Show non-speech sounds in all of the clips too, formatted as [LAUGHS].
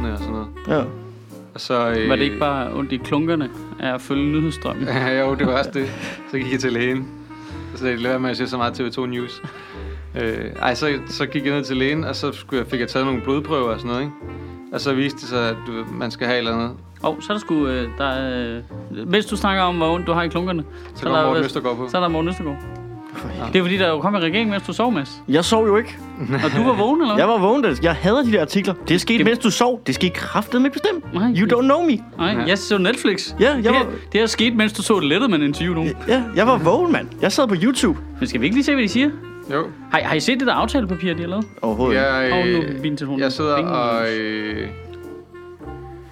fødderne og sådan noget. Ja. Og så, øh, Var det ikke bare ondt i klunkerne af at følge nyhedsstrømmen? [LAUGHS] Ja, jo, det var også det. Så gik jeg til lægen. Så det lader med at se så meget TV2 News. Øh, ej, så, så gik jeg ned til lægen, og så skulle jeg, fik jeg taget nogle blodprøver og sådan noget, ikke? Og så viste det sig, at du, man skal have et eller andet. Åh, oh, så er der sgu... Øh, der, er, øh, mens du snakker om, hvor ondt du har i klunkerne, Så, går der, Morten Østergaard på. så er der Morten Østergaard. Det er fordi, der jo kom en regering, mens du sov, Mads. Jeg sov jo ikke. Og du var vågen, eller hvad? Jeg var vågen. da- Jeg hader de der artikler. Det er sket, Det- mens du sov. Det skete kraftet med bestemt. Nej, You don't know me. Nej, jeg så Netflix. Ja, jeg det, var- det er sket, mens du så et Letterman-interview nu. Ja, jeg var vågen, mand. Jeg sad på YouTube. Men skal vi ikke lige se, hvad de siger? Jo. Har, har I set det der aftalepapir, de har lavet? Overhovedet. ikke. Jeg, Åh, nu er øh, min telefon jeg sidder binger. og... Øh,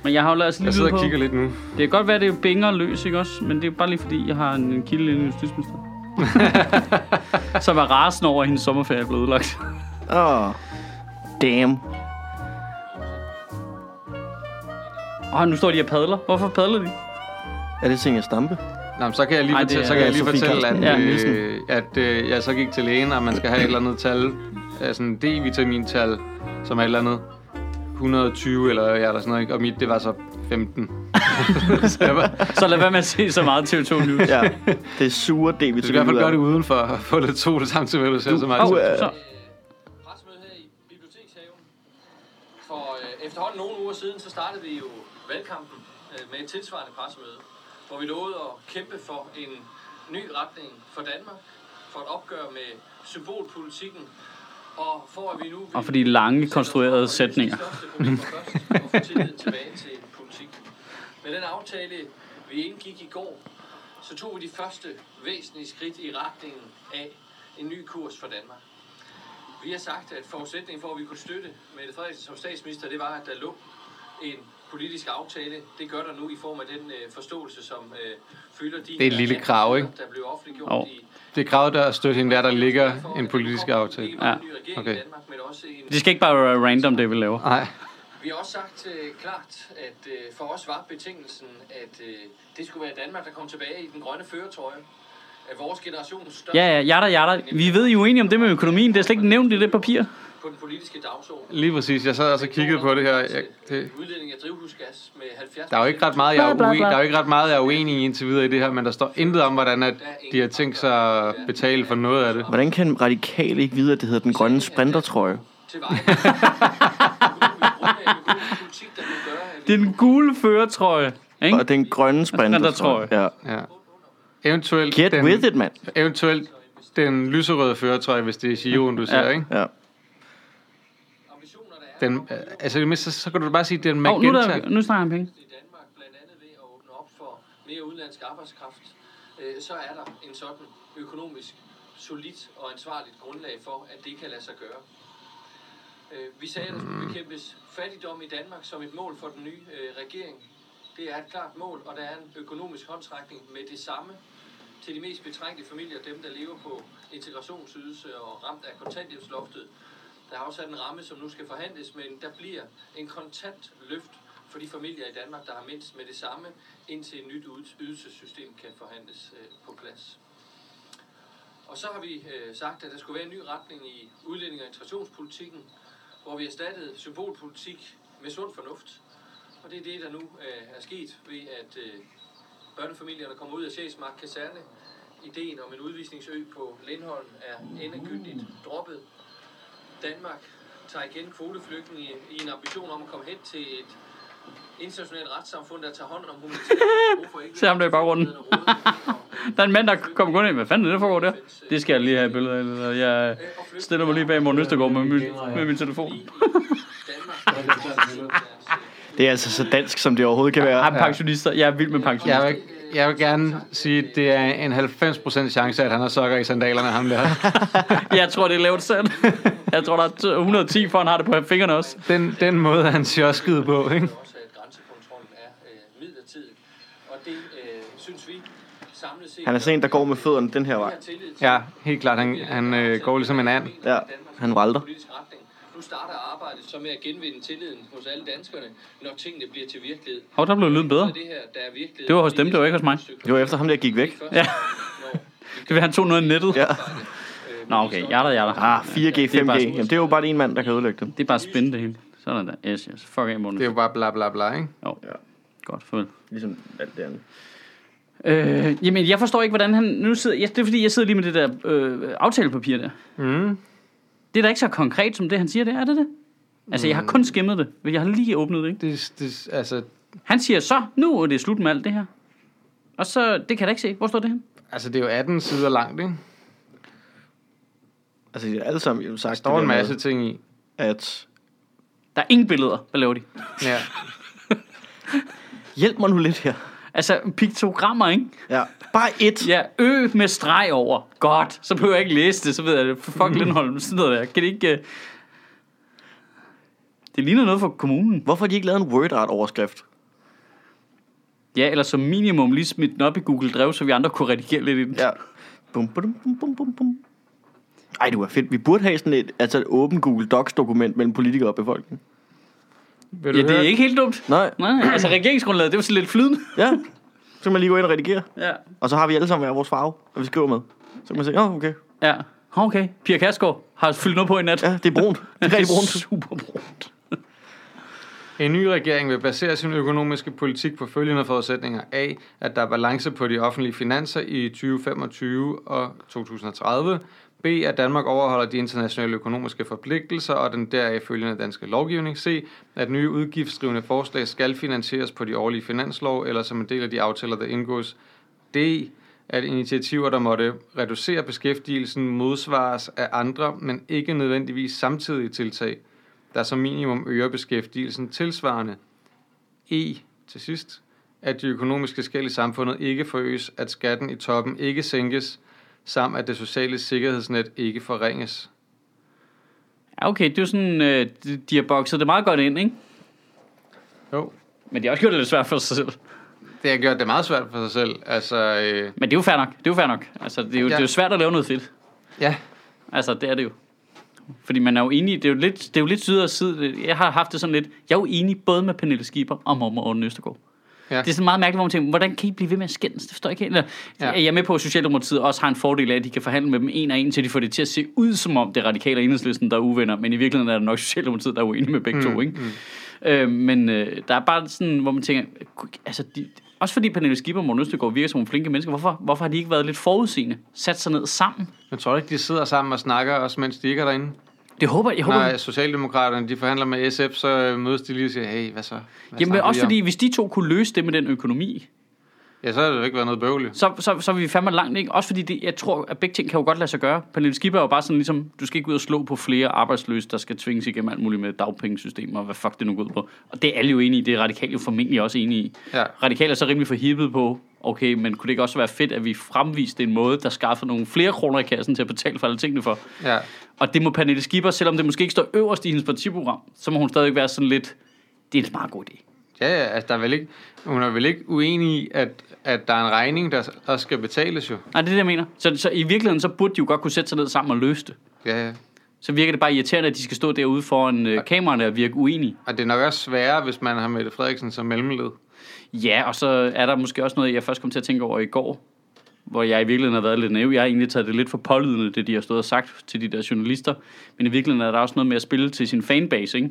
Men jeg har jo altså lige jeg sidder og på. kigger lidt nu. Det kan godt være, at det er binger løs, ikke også? Men det er bare lige fordi, jeg har en kilde inde i justitsminister. [LAUGHS] Som er rasende over, at hendes sommerferie er blevet udlagt. Åh. Damn. Og nu står de og padler. Hvorfor padler de? Er det Singer Stampe? Nå, men så kan jeg lige Ej, fortælle, er- så kan jeg lige Sofie fortælle at, Nielsen. øh, at øh, jeg så gik til lægen, og man skal have et eller andet tal, øh, sådan en D-vitamintal, som er et eller andet 120 eller, ja, eller sådan noget, ikke? og mit det var så 15. [LAUGHS] så jeg var, Så lad være med at se så meget TV2 News. Ja. Det er sure D, vi du skal i hvert fald gøre det udenfor og få lidt sol samtidig med, at du ser så meget. Du er- så. pressemøde her i Bibliotekshaven. For øh, efterhånden nogle uger siden, så startede vi jo valgkampen øh, med et tilsvarende pressemøde, hvor vi lovede at kæmpe for en ny retning for Danmark, for et opgør med symbolpolitikken, og for at vi nu... Og for de lange, konstruerede sætninger. sætninger. og få tillid tilbage til. Med den aftale, vi indgik i går, så tog vi de første væsentlige skridt i retningen af en ny kurs for Danmark. Vi har sagt, at forudsætningen for, at vi kunne støtte Mette Frederiksen som statsminister, det var, at der lå en politisk aftale. Det gør der nu i form af den øh, forståelse, som øh, fylder de Det er et lille krav, ikke? Der blev offentliggjort Jo. i Det er kravet, der er stødt hende, der, der ligger en politisk aftale. Ja. Okay. i Danmark, men også en Det skal ikke bare være random, det vi laver. Nej, Vi har også sagt øh, klart, at øh, for os var betingelsen, at øh, det skulle være Danmark, der kom tilbage i den grønne føretrøje. At vores generations største Ja, ja, jada, jada. Vi ved jo enige om det med økonomien. Det er slet ikke nævnt i det papir. på den politiske dagsorden. lige præcis. Jeg sad også og kiggede på det her. Jeg, det, Udledning af drivhusgas med 70 der er jo ikke ret meget, jeg er, Bla, bla, uen, bla. der er jo ikke ret meget, jeg er uenig i indtil videre i det her, men der står intet om, hvordan at de har tænkt sig at betale for noget af det. Hvordan kan radikale ikke vide, at det hedder den grønne sprintertrøje? til vej. [LAUGHS] politik, der nu gør, at Det er den gule føretrøje. Ikke? Og den grønne sprintertrøje. Ja. Ja. Eventuelt Get den, with it, mand. Eventuelt den lyserøde føretrøje, hvis det er Sion, du ser, Ja. ikke? Ja. ambitioner, der Den, øh, altså, det mindste, så, så kan du bare sige, at det er en Åh, nu, er der, nu snakker han penge. i Danmark, blandt andet ved at åbne op for mere udenlandsk arbejdskraft, øh, så er der en sådan økonomisk, solidt og ansvarligt grundlag for, at det kan lade sig gøre. Øh, vi sagde, at der skulle bekæmpes fattigdom i Danmark som et mål for den nye øh, regering. Det er et klart mål, og der er en økonomisk håndtrækning med det samme til de mest betrængte familier, dem der lever på integrationsydelse og ramt af kontanthjælpsloftet. Der er afsat en ramme, som nu skal forhandles, men der bliver en kontant løft for de familier i Danmark, der har mindst med det samme, indtil et nyt ydelsessystem kan forhandles øh, på plads. Og så har vi sagt, at der skulle være en ny retning i udlænding- og integrationspolitikken, hvor vi erstattede symbolpolitik med sund fornuft. Og det er det, der nu øh, er sket ved, at øh, børnefamilierne kommer ud af Sjælsmark Kaserne. Ideen om en udvisningsø på Lindholm er endegyldigt droppet. Danmark tager igen kvoteflygtninge i en ambition om at komme hen til et internationalt retssamfund, der tager hånd om humanitære [LAUGHS] Se ham der i baggrunden. Der er en mand, der kommer kun ind. Hvad fanden er det, der foregår der? Det skal jeg lige have et billede af. eller Jeg stiller mig lige bag Morten Østergaard med min, med min telefon. [LAUGHS] Det er altså så dansk, som det overhovedet kan være. Jeg er pensionister. Jeg er vild med pensionister. Jeg vil, jeg vil gerne sige, at det er en 90% chance, at han har sokker i sandalerne, ham der. [LAUGHS] Jeg tror, det er lavt selv. Jeg tror, der er 110 for, han har det på fingrene også. Den, den måde, han sjoskede på, ikke? også, at grænsekontrollen er øh, midlertidig. Og det øh, synes vi samlet set... Han er sådan en, der går med fødderne den her vej. Ja, helt klart. Han, han øh, går ligesom en and. Ja, han valter. Nu starter arbejdet så med at genvinde tilliden hos alle danskerne, når tingene bliver til virkelighed. Hov, der blev lyden bedre. Det her, der er. Det var hos dem, det var ikke hos mig. Det var efter ham, der gik væk. Ja. [LAUGHS] Det vil han tog noget af nettet. Ja. Nå, okay. Jada, jada. Ah, 4G, 5G. Det er bare- Jamen, det er jo bare en mand, der kan ødelægge dem. Det er bare spændende det hele. Så Sådan der. Yes, yes. Fuck af. Det er jo bare bla bla bla, ikke? Jo. Ja. Godt, farvel. Ligesom alt det andet. Øh, jamen, jeg forstår ikke, hvordan han nu sidder... Ja, det er fordi, jeg sidder lige med det der øh, aftalepapir der. Mm. Det er da ikke så konkret, som det, han siger, det er det det? Altså, jeg har kun skimmet det. men Jeg har lige åbnet det, ikke? Det, det, altså, Han siger så, nu er det slut med alt det her. Og så, det kan jeg da ikke se. Hvor står det hen? altså, det er jo 18 sider langt, ikke? Altså, de har alle sammen jo sagt Der står det en masse med, ting i. at Der er ingen billeder. Hvad laver de? Ja. hjælp mig nu lidt her. Altså, piktogrammer, ikke? Ja, bare et. Ja, ø med streg over. Godt. Så behøver jeg ikke læse det, så ved jeg det. Fuck Lindholm, sådan noget der. Kan det ikke... Uh... Det ligner noget for kommunen. Hvorfor har de ikke lavet en word art overskrift? Ja, eller som minimum lige smidt den op i Google Drive, så vi andre kunne redigere lidt i den. Ja. Bum, bum, bum, bum, bum, bum. Ej, det var fedt. Vi burde have sådan et, altså et åbent Google Docs dokument mellem politikere og befolkningen. Vil Ja, du det er høre? ikke helt dumt. Nej, Nej, altså regeringsgrundlaget, det var sådan lidt flydende. ja. [LAUGHS] Så kan man lige gå ind og redigere. Ja. Og så har vi alle sammen hver vores farve, og vi skriver med. Så kan man sige, åh, oh, okay. Ja. Okay, Pia Kærsgaard har fyldt noget på i nat. Ja, det er brunt. [LAUGHS] Det er rigtig brunt. Super brunt. [LAUGHS] En ny regering vil basere sin økonomiske politik på følgende forudsætninger. A. At der er balance på de offentlige finanser i 2025 og 2030. B. At Danmark overholder de internationale økonomiske forpligtelser og den deraf følgende danske lovgivning. C. At nye udgiftsdrivende forslag skal finansieres på de årlige finanslov eller som en del af de aftaler, der indgås. D. At initiativer, der måtte reducere beskæftigelsen, modsvares af andre, men ikke nødvendigvis samtidige tiltag der som minimum øger beskæftigelsen tilsvarende. E til sidst, at de økonomiske skæld i samfundet ikke forøges, at skatten i toppen ikke sænkes, samt at det sociale sikkerhedsnet ikke forringes. Ja, okay, det er sådan, øh, de, har bokset det meget godt ind, ikke? Jo, Men de har også gjort det lidt svært for sig selv. det har gjort det meget svært for sig selv. Altså, øh, Men det er jo fair nok. Det er jo fair nok. Altså, det er jo, ja. det er jo svært at lave noget fedt. ja, Altså, det er det jo. Fordi man er jo enig, det er jo lidt, det er jo lidt side og side. Jeg har haft det sådan lidt, jeg er jo enig både med Pernille Schieber og Morten Østergaard. Ja. Det er sådan meget mærkeligt, hvor man tænker, hvordan kan I blive ved med at skændes? Det forstår jeg ikke helt. Ja. Ja. Jeg er med på, at Socialdemokratiet også har en fordel af, at de kan forhandle med dem en og en, til de får det til at se ud, som om det er radikale enhedslisten, der er uvenner. Men i virkeligheden er det nok Socialdemokratiet, der er uenige med begge mm, to. Ikke? Mm. Øh, men øh, der er bare sådan, hvor man tænker, altså de, også fordi Pernille Schieber og Morten Østergaard virker som nogle flinke mennesker, hvorfor, hvorfor har de ikke været lidt forudseende? Sat sig ned sammen? jeg tror ikke, de sidder sammen og snakker, også mens de ikke er derinde. Det håber jeg. håber, Når Socialdemokraterne de forhandler med SF, så øh, mødes de lige og siger, hey, hvad så? Hvad Jamen også vi om?" fordi, hvis de to kunne løse det med den økonomi, Ja, så har det jo ikke været noget bøvle. så, så, så er vi fandme langt, ikke? Også fordi det, jeg tror, at begge ting kan jo godt lade sig gøre. Pernille Skipper er jo bare sådan ligesom, du skal ikke ud og slå på flere arbejdsløse, der skal tvinges igennem alt muligt med dagpengesystemer, og hvad fuck det nu går ud på. Og det er alle jo enige i, det er radikale jo formentlig også enige i. Ja. Radikale er så rimelig forhippet på, okay, men kunne det ikke også være fedt, at vi fremviste en måde, der skaffer nogle flere kroner i kassen til at betale for alle tingene for? Ja. Og det må Pernille Skipper, selvom det måske ikke står øverst i hendes partiprogram, så må hun stadig være sådan lidt, det er en meget god idé. Ja, ja, altså der er vel ikke, hun er vel ikke uenig i, at, at der er en regning, der også skal betales jo. Nej, det er det, jeg mener. Så, så i virkeligheden, så burde de jo godt kunne sætte sig ned sammen og løse det. Ja, ja. Så virker det bare irriterende, at de skal stå derude foran øh, kameraerne og virke uenige. Og det er nok også sværere, hvis man har Mette Frederiksen som mellemled. Ja, og så er der måske også noget, jeg først kom til at tænke over i går, hvor jeg i virkeligheden har været lidt naiv. Jeg har egentlig taget det lidt for pålydende, det de har stået og sagt til de der journalister. Men i virkeligheden er der også noget med at spille til sin fanbase, ikke?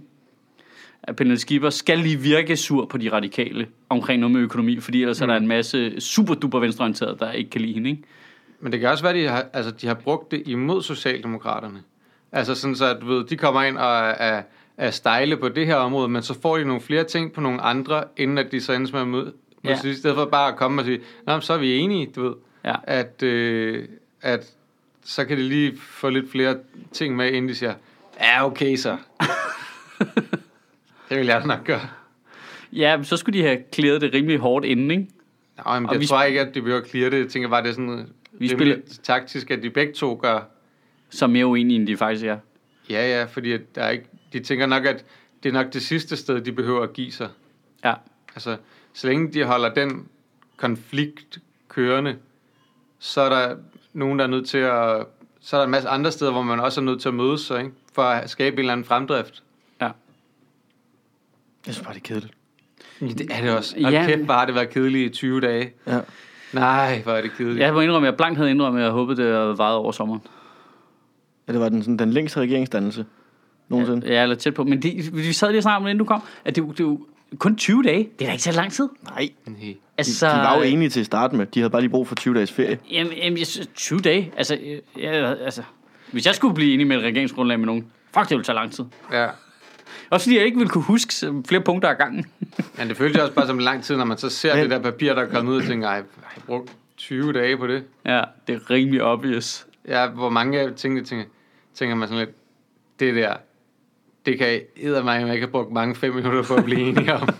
At Pernille Skipper skal lige virke sur på de radikale omkring noget med økonomi, fordi ellers mm. er der en masse super duper venstreorienterede, der ikke kan lide hende, ikke? Men det kan også være, at de har, altså, de har brugt det imod Socialdemokraterne. Altså sådan så, at du ved, de kommer ind og er, er stejle på det her område, men så får de nogle flere ting på nogle andre, inden at de så ender med at møde. Ja. I stedet for bare at komme og sige, Nå, men så er vi enige, du ved. Ja. At, øh, at så kan de lige få lidt flere ting med, inden de siger, ja, okay så. [LAUGHS] det vil jeg nok gøre. Ja, så skulle de have klædet det rimelig hårdt inden, ikke? Nå, men Og jeg vi tror ikke, at de behøver at clear det. Jeg tænker bare, det er sådan Vi vi spiller- taktisk, at de begge to gør. Så er mere uenige, end de faktisk er. Ja, ja, fordi der er ikke, de tænker nok, at det er nok det sidste sted, de behøver at give sig. Ja. Altså, så længe de holder den konflikt kørende, så er der nogen, der er nødt til at... Så er der en masse andre steder, hvor man også er nødt til at mødes sig, ikke? For at skabe en eller anden fremdrift. Ja. Jeg synes bare, det er kedeligt. Det er det også. Og Ja. kæft, hvor har det været kedeligt i 20 dage. Ja. Nej, hvor er det kedeligt. Jeg må indrømme, at jeg blankt havde indrømmet, at jeg håbede, det havde varet over sommeren. ja det var den, sådan, den længste regeringsdannelse. Nogensinde. Ja, eller tæt på. Men det, vi sad lige snakkede om det, inden du kom, at det, det kun 20 dage. Det er da ikke så lang tid. Nej, Nej. de, Altså, de var jo enige til at starte med. De havde bare lige brug for 20 dages ferie. Jamen, jamen jeg synes, 20 dage. Altså, øh, ja, altså, hvis jeg skulle blive enig med et regeringsgrundlag med nogen, fuck, det ville tage lang tid. Ja. Også fordi jeg ikke ville kunne huske flere punkter af gangen. Men det føles jo også bare som lang tid, når man så ser Men- det der papir, der er kommet ud og tænker, ej, har jeg brugt 20 dage på det? ja, det er rimelig obvious. Ja, hvor mange af tingene tænker, tænker man sådan lidt, det der, det kan jeg mig, jeg ikke har brugt mange fem minutter på at blive enige om. [LAUGHS]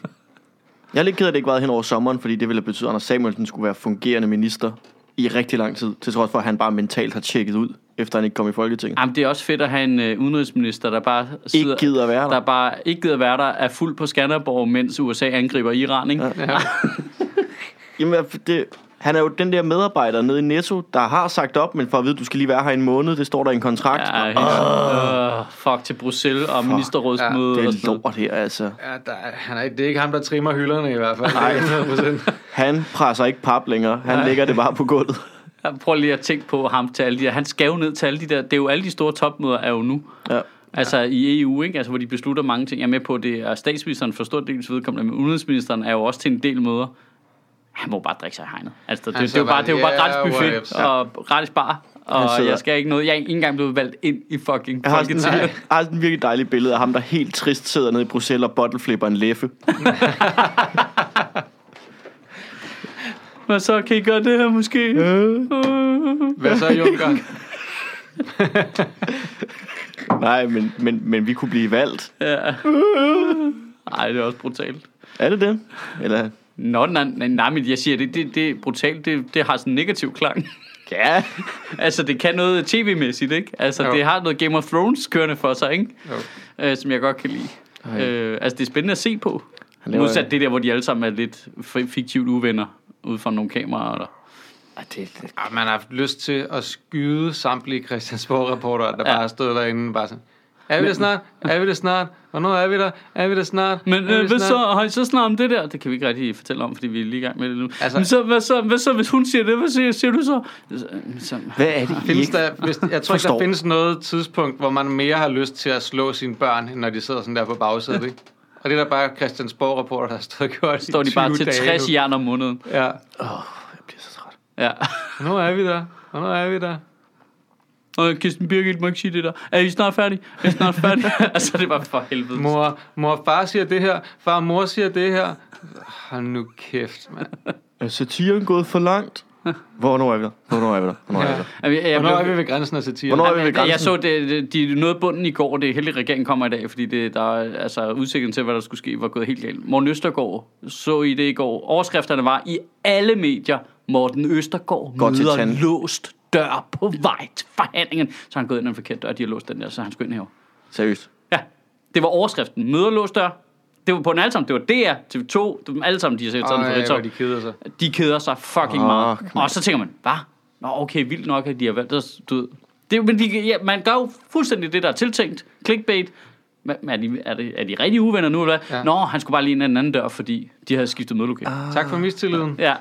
Jeg er lidt ked af, at det ikke var hen over sommeren, fordi det ville betyde, at Anders Samuelsen skulle være fungerende minister i rigtig lang tid, til trods for, at han bare mentalt har tjekket ud, efter han ikke kom i Folketinget. Jamen, det er også fedt at have en øh, udenrigsminister, der bare sidder, Ikke gider at være der. der bare ikke gider være der, er fuld på Skanderborg, mens USA angriber Iran, ikke? Ja. Ja. [LAUGHS] Jamen, det, han er jo den der medarbejder nede i Netto, der har sagt op, men for at vide, at du skal lige være her en måned, det står der i en kontrakt. Ja, helt, uh, fuck til Bruxelles og ministerrådsmøde det og er lort her, altså. ja der, er- han er, det er ikke ham, der trimmer hylderne i hvert fald. Nej. 100%. Han presser ikke pap længere. Han lægger det bare på gulvet. Jeg prøver lige at tænke på ham til alle de der. Han skal jo ned til alle de der. Det er jo alle de store topmøder er jo nu. Ja. Altså i EU, ikke? Altså, hvor de beslutter mange ting. Jeg er med på, det er statsministeren for stor dels vedkommende, men udenrigsministeren er jo også til en del møder. Han må bare drikke sig i hegnet. Altså, det, det, det, er så bare, det er jo bare bare, gratis yeah, buffet whatevs. og gratis bar. Og sidder- jeg skal ikke noget. Jeg er ikke engang blevet valgt ind i fucking Jeg har sådan, jeg har sådan et virkelig dejligt billede af ham, der helt trist sidder nede i Bruxelles og bottleflipper en læffe. Hvad så? Kan I gøre det her måske? Hvad så, Junker? [LAUGHS] Nej, men, men, men vi kunne blive valgt. Ja. Ej, det er også brutalt. Er det det? Eller, Nå, nej, nej, nej, men jeg siger, det, det, det brutalt. Det, det har sådan en negativ klang. [LAUGHS] ja, Altså, det kan noget tv-mæssigt, ikke? Altså, Jo. det har noget Game of Thrones kørende for sig, ikke? Jo. Øh, som jeg godt kan lide. Ej. Øh, altså, det er spændende at se på. Laver- Modsat det der, hvor de alle sammen er lidt fi- fiktivt uvenner ud fra nogle kameraer. Eller. Ej, det, det, Ja, man har haft lyst til at skyde samtlige Christiansborg-rapporter, der Ja. ja. bare stået derinde, bare sådan, er vi det snart? Er vi det snart? Hvornår er vi der? Er vi det snart? Men øh, hvad snart?" så? Har I så snart om det der? Det kan vi ikke rigtig fortælle om, fordi vi er lige i gang med det nu. Altså, Men så, hvad, så, hvad så, hvis hun siger det? Hvad siger, siger du så? så hvad er det, Findes der, hvis, jeg tror ikke, der findes noget tidspunkt, hvor man mere har lyst til at slå sine børn, end når de sidder sådan der på bagsædet, ikke? Og det er der bare Christiansborg-rapporter, der har stået og gjort står de i bare 20 til dage 60 nu. jern om måneden. Ja. Jeg bliver så træt. Ja. Hvornår er vi der? Hvornår er vi der? Og Kirsten Birgit må ikke sige det der. Er I snart færdige? Er I snart færdige? [LAUGHS] altså, det var for helvede. Mor, mor og far siger det her, far og mor siger det her. Hold nu kæft, mand. Er satiren gået for langt? Hvornår er vi der? Hvornår er vi der? Hvornår er vi der? Jeg, jeg, Hvornår er vi ved grænsen af satire? Hvornår er vi ved Jamen, jeg, jeg grænsen? så, det, det, de nåede bunden i går. Det er heldigt, at regeringen kommer i dag, fordi det, der er, altså, udsigten til, hvad der skulle ske, var gået helt galt. Morten Østergaard så I det i går. Overskrifterne var i alle medier. Morten Østergaard Går til møder tand. låst dør på vej til forhandlingen. Så han gået ind ad en forkert dør, og de har låst den der, så han skulle ind herovre. Seriøst. Ja, det var overskriften. Møder låst dør. Det var på den alle sammen. Det var DR, TV2, det var dem alle sammen, de har set sådan for Ritzau. de keder sig. De keder sig fucking Fuck, meget. mand. Og så tænker man, hvad? Nå, okay, vildt nok, at de har valgt at du ved. Det, men de, ja, man gør jo fuldstændig det, der er tiltænkt. Clickbait. Men er de, er, de, er de rigtig uvenner nu, eller hvad? Ja. Nå, han skulle bare lige ind ad en anden dør, fordi de havde skiftet mødelokale. Ah. Tak for mistilliden. Ja.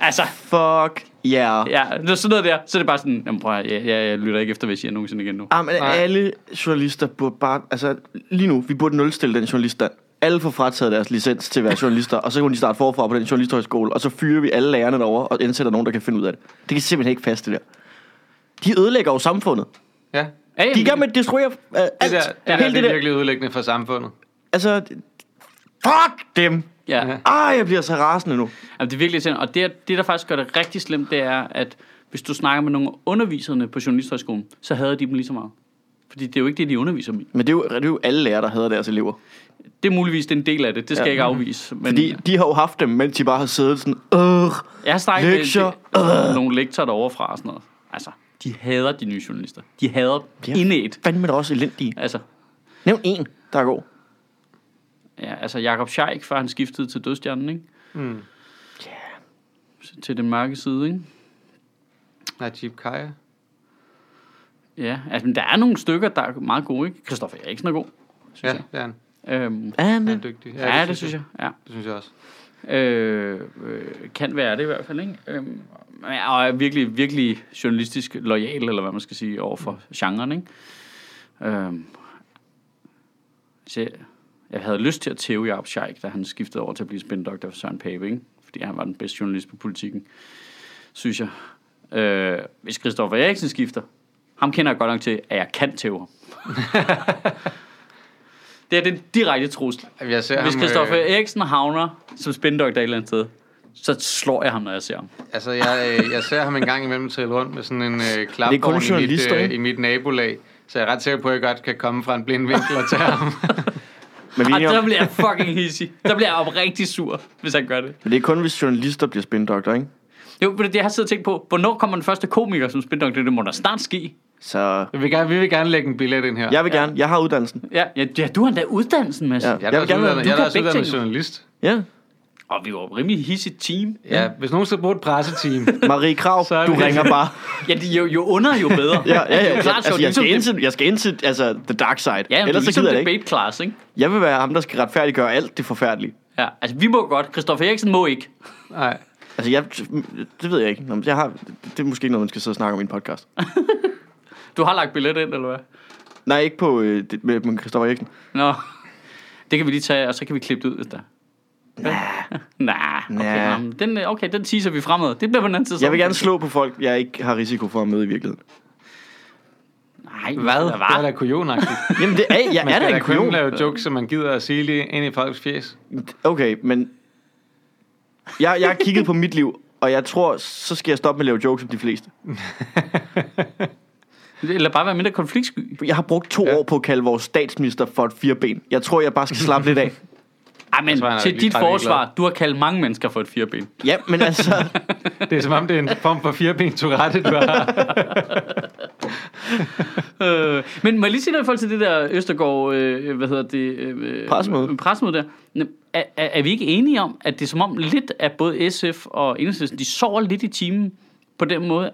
Altså, Fuck yeah. ja, det er sådan noget der. Så er det bare sådan, jamen prøv at, jeg, jeg, jeg lytter ikke efter, hvis jeg nogensinde igen nu. Jamen, Nej. alle journalister burde bare... Altså, lige nu, vi burde nulstille den journaliststand. Alle får frataget deres licens til at være journalister, og så kan de starte forfra på den journalisthøjskole, og så fyrer vi alle lærerne derovre og indsætter nogen, der kan finde ud af det. Det kan simpelthen ikke passe, det der. De ødelægger jo samfundet. Ja. Ja, De er i gang med at destruere uh, alt. Det der, det, der, Hele det er virkelig ødelæggende for samfundet. Altså, fuck dem. Ja. Ja. Ej, jeg bliver så rasende nu. Jamen, det er virkelig irriterende. Og det, det, der faktisk gør det rigtig slemt, det er, at hvis du snakker med nogle af underviserne på Journalisthøjskolen, så hader de dem lige så meget. Fordi det er jo ikke det, de underviser dem i. Men det er jo, det er jo alle lærere, der hader deres elever. Det er muligvis det er en del af det. Det skal Ja. jeg ikke afvise. Men Fordi de har jo haft dem, mens de bare har siddet sådan, øh, jeg har snakket lektier, med nogle lektorer derovre fra og sådan noget. Altså, de hader de nye journalister. De hader Ja. ja. indæt. fandme da også elendige. Altså, Nævn en, der er god. Ja, altså Jakob Scheik, før han skiftede til Dødstjernen, ikke? Mm. Til den mørke side, ikke? Najib Kaya. Ja, altså, men der er nogle stykker, der er meget gode, ikke? Christoffer Eriksen er god, synes Ja, jeg. det er han. Øhm, Ja, Han er men, dygtig. ja, det, det synes jeg. Ja. Det synes jeg også. Øh, øh, kan være det i hvert fald, ikke? Øhm, og er virkelig, virkelig journalistisk lojal, eller hvad man skal sige, over for genren, ikke? Øhm, Så jeg, havde lyst til at tæve Jacob Scheik, da han skiftede over til at blive spindoktor for Søren Pape, ikke? Fordi han var den bedste journalist på politikken, synes jeg. Øh, hvis Christoffer Eriksen skifter, ham kender jeg godt nok til, at jeg kan tæve ham. [LAUGHS] det er den direkte trussel. Jeg ser Hvis ham, Christoffer øh, Eriksen havner som spindoktor et eller andet sted, så slår jeg ham, når jeg ser ham. Altså, jeg, øh, jeg ser ham en gang imellem tælle rundt med sådan en øh, klapvogn i mit, øh, i mit nabolag. Så jeg er ret sikker på, at jeg godt kan komme fra en blind vinkel og tage ham. [LAUGHS] Men, vi Og enige der bliver jeg fucking hissig. Der bliver jeg oprigtig sur, hvis han gør det. men det er kun, hvis journalister bliver spindoktor, ikke? Jo, men det jeg har siddet og tænkt på. Hvornår kommer den første komiker som spindoktor? Det må da snart ske. Så Vi vil gerne, vi vil gerne lægge en billet ind her. jeg vil gerne. Jeg har uddannelsen. Ja, ja, ja du har da uddannelsen, Mads. Ja. Jeg er Jeg vil gerne uddannet, du jeg er også uddannet journalist. Ja. Og vi var et rimelig hissigt team. Ja, hvis nogen skal bruge et presseteam. [LAUGHS] Marie Krav, Så er du ringer bare. Ja, de, jo, jo under, jo bedre. [LAUGHS] Ja, ja, ja. Det er jo klart, altså, jeg, skal Ligesom ind til, jeg skal ind til altså, the dark side. Ja, men Ellers så ligesom gider jeg det debate ikke. class, ikke? Jeg vil være ham, der skal retfærdiggøre alt det forfærdelige. Ja, altså vi må godt. Christoffer Eriksen må ikke. Nej. Altså, jeg, det ved jeg ikke. Jeg har, det er måske ikke noget, man skal sidde og snakke om i en podcast. [LAUGHS] Du har lagt billet ind, eller hvad? Nej, ikke på øh, det, med, med Christoffer Eriksen. Nå, det kan vi lige tage, og så kan vi klippe det ud, hvis der. Nah. Nah, okay, Nah. den, øh, okay, den teaser vi fremad. Det bliver på den anden side. Jeg vil gerne slå på folk, jeg ikke har risiko for at møde i virkeligheden. Nej, Hvad? Det er da kujonagtigt. [LAUGHS] Jamen, det er, jeg Man er da en kujon. lave jokes, som man gider at sige lige ind i folks fjes. Okay, men... Jeg, jeg har kigget på mit liv, og jeg tror, så skal jeg stoppe med at lave jokes om de fleste. [LAUGHS] Eller bare være mindre konfliktsky. Jeg har brugt to Ja. år på at kalde vores statsminister for et fireben. Jeg tror, jeg bare skal slappe lidt af. Ej, men tror, til dit forsvar, du har kaldt mange mennesker for et fireben. Ja, men altså... Det er som om, det er en form for fireben Tourette, du har. Øh, men må jeg lige sige noget i forhold til det der Østergaard, øh, hvad hedder det? Øh, Pressemøde. Pressemøde der. Nå, Er, er, er vi ikke enige om, at det er som om lidt af både SF og Enhedslisten, de sover lidt i timen på den måde?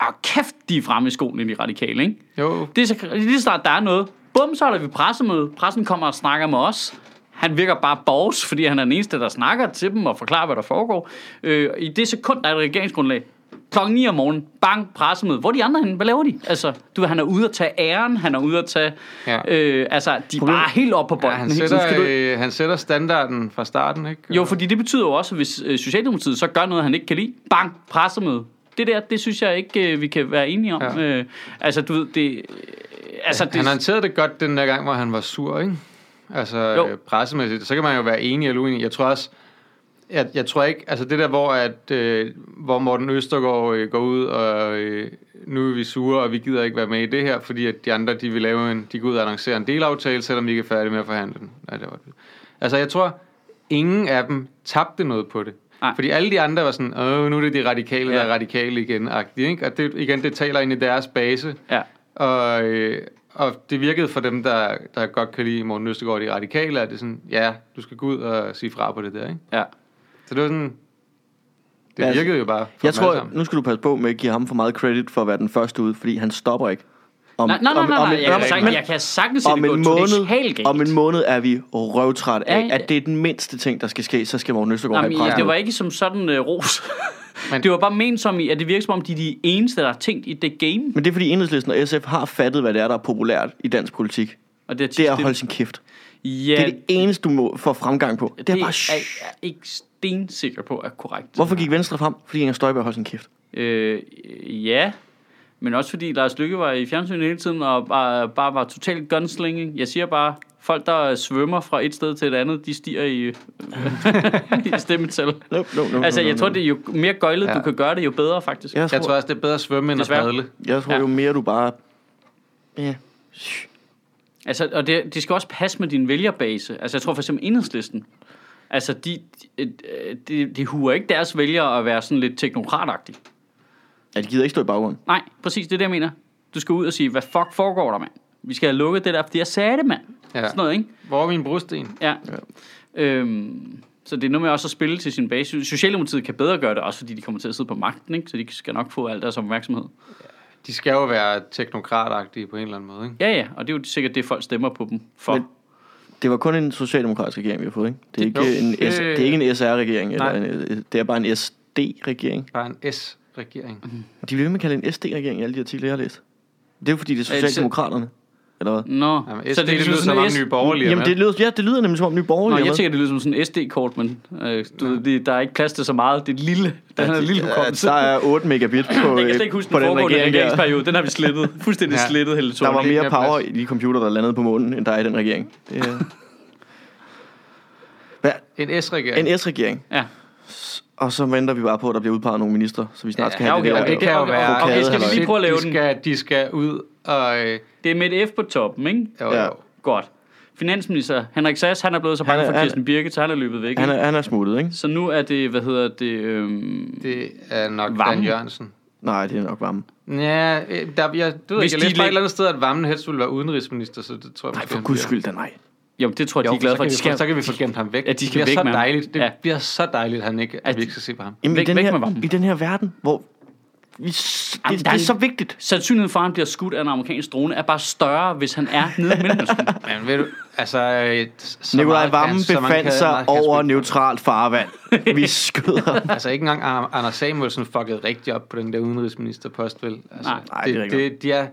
Og kæft, de er fremme i skolen i de radikale, ikke? Jo, Det er så, lige så snart der er noget, bum, så holder vi pressemøde. Pressen kommer og snakker med os. Han virker bare borgs, fordi han er den eneste, der snakker til dem og forklarer, hvad der foregår. Øh, I det sekund, der er et regeringsgrundlag, klokken 9 om morgenen, bang, pressemøde. Hvor er de andre henne? Hvad laver de? Altså, du ved, han er ude at tage æren, han er ude at tage... Ja. Øh, altså, de er bare helt op på ja, bolden. han, hele tiden. sætter, du- øh, han sætter standarden fra starten, ikke? Jo, fordi det betyder jo også, at hvis øh, Socialdemokratiet så gør noget, han ikke kan lide, bang, pressemøde. Det der, det synes jeg ikke, øh, vi kan være enige om. Ja. Øh, altså, du ved, det... Øh, altså, det, Han håndterede det godt den der gang, hvor han var sur, ikke? Altså Jo. øh, pressemæssigt. Så kan man jo være enig eller uenig. Jeg tror også, jeg, jeg tror ikke, altså det der, hvor, at, øh, hvor Morten Østergaard øh, går ud, og øh, nu er vi sure, og vi gider ikke være med i det her, fordi at de andre, de vil lave en, de går ud og annoncere en delaftale, selvom vi ikke er færdige med at forhandle den. Nej, det var det. Altså jeg tror, ingen af dem tabte noget på det. Nej. Fordi alle de andre var sådan, åh, nu er det de radikale, der Ja. er radikale igen, ikke? Og det, igen, det taler ind i deres base. ja. Og, øh, og det virkede for dem, der, der godt kan lide Morten Østergaard, de radikale, at det er sådan, ja, du skal gå ud og sige fra på det der, ikke? ja. Så det var sådan, det Ja, altså, virkede jo bare for Jeg tror, nu skal du passe på med at give ham for meget credit for at være den første ud, fordi han stopper ikke. Om, Nej, nej, nej, om- nej, om nej. om- kan, sagtens- men- jeg kan sagtens se om det en, måned, om en måned er vi røvtræt af, Ja, ja. at det er den mindste ting, der skal ske, så skal Morten Østergaard Nej, have pres. det var ikke som sådan uh, ros. [LAUGHS] Men- det var bare ment som i, at det virker som om, de er de eneste, der har tænkt i det game. Men det er fordi Enhedslisten og SF har fattet, hvad det er, der er populært i dansk politik. Og det er, Det er at holde sin kæft. Ja, Det er det eneste, du må få fremgang på. Det er bare... er jeg er ikke stensikker på er korrekt. Hvorfor gik Venstre frem? Fordi Inger Støjberg holdt sin kæft. Øh, ja, men også fordi Lars Lykke var i fjernsynet hele tiden, og bare, bare var totalt gunslinging. Jeg siger bare, folk, der svømmer fra et sted til et andet, de stiger i, [LAUGHS] i stemmetal. No, no, no, Altså, no, jeg no, tror, det er jo mere gøjlet, Ja. du kan gøre det, jo bedre, faktisk. Jeg tror, Jeg tror også, det er bedre at svømme, end at padle. jeg tror Ja. jo mere, du bare... Ja. Altså, og det, det skal også passe med din vælgerbase. Altså, jeg tror for eksempel enhedslisten. Altså, de, de, de, de huer ikke deres vælgere at være sådan lidt teknokratagtige. Ja, de gider ikke stå i baggrunden. Nej, præcis, det er det, jeg mener. Du skal ud og sige, hvad fuck foregår der, mand? Vi skal have lukket det der, fordi jeg sagde det, mand. Ja. Sådan noget, ikke? Hvor er min brosten? Ja. Øhm, så det er noget med også at spille til sin base. Socialdemokratiet kan bedre gøre det, også fordi de kommer til at sidde på magten, ikke? Så de skal nok få alt deres opmærksomhed. De skal jo være teknokratagtige på en eller anden måde, ikke? Ja, ja, og det er jo sikkert det, folk stemmer på dem for. Men- Det var kun en socialdemokratisk regering, vi har fået, ikke? Det er Det- ikke, jo, en, det- S, det er ikke en SR-regering, eller Nej. en, det er bare en SD-regering. Bare en S-regering. Mhm. De vil med at kalde en SD-regering i alle de artikler, jeg har læst. Det er jo fordi, det er Ja, det- Socialdemokraterne. Eller hvad? Nå, Jamen, SD, det, det lyder som om S- nye borgerlige. Jamen, det lyder, ja, det lyder nemlig som om nye borgerlige. Nå, er jeg tænker, det lyder som sådan en SD-kort, men øh, du, ved, det, der er ikke plads til så meget. Det er lille. Den er lille Ja, hukommelse. der er 8 megabit på, [LAUGHS] Jeg kan slet ikke huske på den den foregående regering regeringsperiode. Den har vi slettet. [LAUGHS] Fuldstændig Ja. slettet, Helle Der var mere power i de computer, der landede på månen, end der er i den regering. Det er [LAUGHS] Hvad? En S-regering. en S-regering. Ja. Og så venter vi bare på, at der bliver udpeget nogle minister, så vi snart skal Ja, have okay, det der. Og det kan jo Okay, være... okay, skal vi lige prøve at lave de den? skal, de skal ud og... Øh, Det er med et F på toppen, ikke? jo, Ja. jo. Godt. Finansminister Henrik Sass, han er blevet så bange Han er- for Kirsten Birgit, så han er løbet væk. Han ikke? er, han er smuttet, ikke? Så nu er det, hvad hedder det... Øhm, Det er nok Vammen. Dan Jørgensen. Nej, det er nok varme. Ja, øh, der, jeg, du ved, Hvis ikke, jeg de læste læg- et eller andet sted, at Vammen helst ville være udenrigsminister, så det tror jeg Nej, for guds skyld, da nej. jo, det tror jeg, Jo, de er glade så for. kan, De vi, skal, få, så kan vi få gemt ham væk. Ja, de skal det væk bliver så med ham. dejligt. Det Ja. bliver så dejligt, at, han ikke, at At- vi ikke skal se på ham. Jamen, Væk- i, den væk her, med varmen. I den her verden, hvor... S- Jamen, det, det er- er så vigtigt. Sandsynligheden for, at han bliver skudt af en amerikansk drone, er bare større, hvis han er nede i Mellemøsten. [LAUGHS] Men ved du, altså... øh, så Nikolaj Vammen befandt kan- sig kan over spille. neutralt farvand. Vi [LAUGHS] skøder. Altså ikke engang Anders Samuelsen fuckede rigtig op på den der udenrigsministerpost, vel? Altså, Nej. Nej, det er rigtigt. det, de er,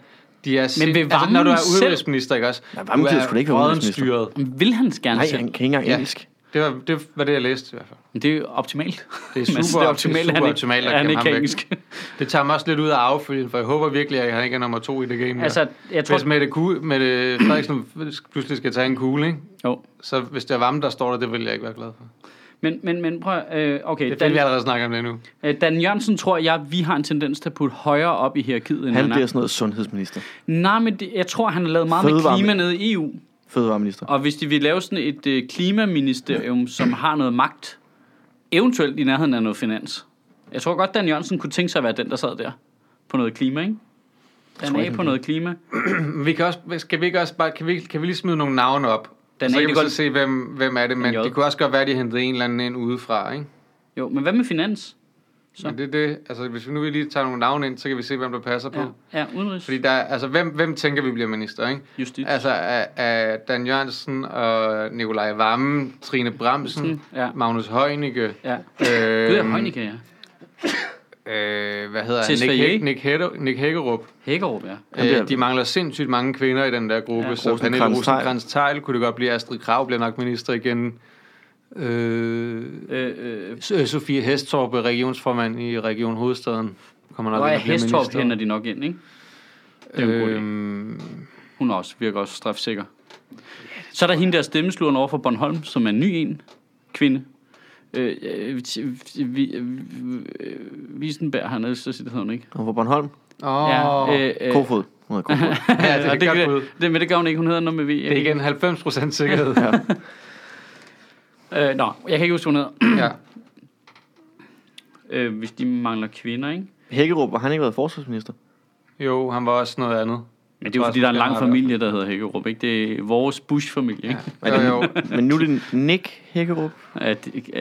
de er sind- vil altså, når du er udenrigsminister, ikke også? Nej, Vammen du gider er sgu ikke være udenrigsminister. Vil han gerne Nej, han kan ikke engang Ja. engelsk. Det var, det var det, jeg læste i hvert fald. Men Det er optimalt. Det er [LAUGHS] super, det er optimalt, det er super optimalt, at han ikke kan væk. engelsk. [LAUGHS] Det tager mig også lidt ud af affølgen, for jeg håber virkelig, at han ikke er nummer to i det game. Altså, jeg tror... Hvis Mette, Ku- Mette Frederiksen pludselig skal tage en kugle, ikke? Jo. så hvis det er varme, der står der, det vil jeg ikke være glad for. Men, men, men prøv øh, okay, Det er fedt, vi Dan, allerede snakker om det nu. øh, Dan Jørgensen tror jeg, vi har en tendens til at putte højere op i hierarkiet, end Han han, bliver er. sådan noget sundhedsminister. Nej, men det, jeg tror, han har lavet meget med Fødevare- klima nede i EU. Fødevareminister. Og hvis de vil lave sådan et øh, klimaministerium, som har noget magt, eventuelt i nærheden af noget finans. Jeg tror godt, Dan Jørgensen kunne tænke sig at være den, der sad der på noget klima, ikke? Dan han på noget klima. [CLEARS THROAT] Vi kan, også, skal vi ikke også bare, kan vi, kan vi lige smide nogle navne op? Den så er kan vi godt- se, hvem, hvem er det, men det kunne også godt være, at de hentede en eller anden ind udefra, ikke? Jo, men hvad med finans? Så. Men det er det, altså hvis vi nu lige tager nogle navne ind, så kan vi se, hvem der passer på. Ja, ja udenrigs. Fordi der, er- altså hvem, hvem tænker vi bliver minister, ikke? Justits. Altså af, af Dan Jørgensen og Nikolaj Vammen, Trine Bramsen, Ja. Magnus Heunicke, Ja. øh, Gud, Heunicke, ja. øh, hvad hedder han? Nick, Hæk- Nick, Hætter, Nick Hækkerup. Hækkerup, ja. Øh, de mangler sindssygt mange kvinder i den der gruppe, Ja. ja, så Pernille Rosenkrantz-Theil. rosenkrantz teil kunne det godt blive. Astrid Krav bliver nok minister igen. Øh, Øh, øh, øh, Sofie Hestorp, regionsformand i Region Hovedstaden, kommer nok er og bliver Hestorp minister. hænder de nok ind, ikke? Det er. Øhm, Hun er også, virker også strafsikker. Så er der hende der stemmesluren over for Bornholm, som er en ny en. Kvinde. Øh, øh, vi, øh, Wiesenberg, han er så det hedder hun ikke. Og på Bornholm. Åh, Ja, øh, øh, Kofod. Hun hedder Kofod. [LAUGHS] Ja, det er det, det, det, men det gør hun ikke, hun hedder noget med V. det er igen 90% sikkerhed. [LAUGHS] Øh, nå, jeg kan ikke huske, hun hedder. ja. [CLEARS THROAT] Øh, hvis de mangler kvinder, ikke? Hækkerup, har han ikke været forsvarsminister? Jo, han var også noget andet. Men det er jo fordi, der er en lang familie, der hedder Hækkerup, ikke? Det er vores Bush-familie, ikke? Ja. Jo, jo. Men nu er det Nick Hækkerup. Ja.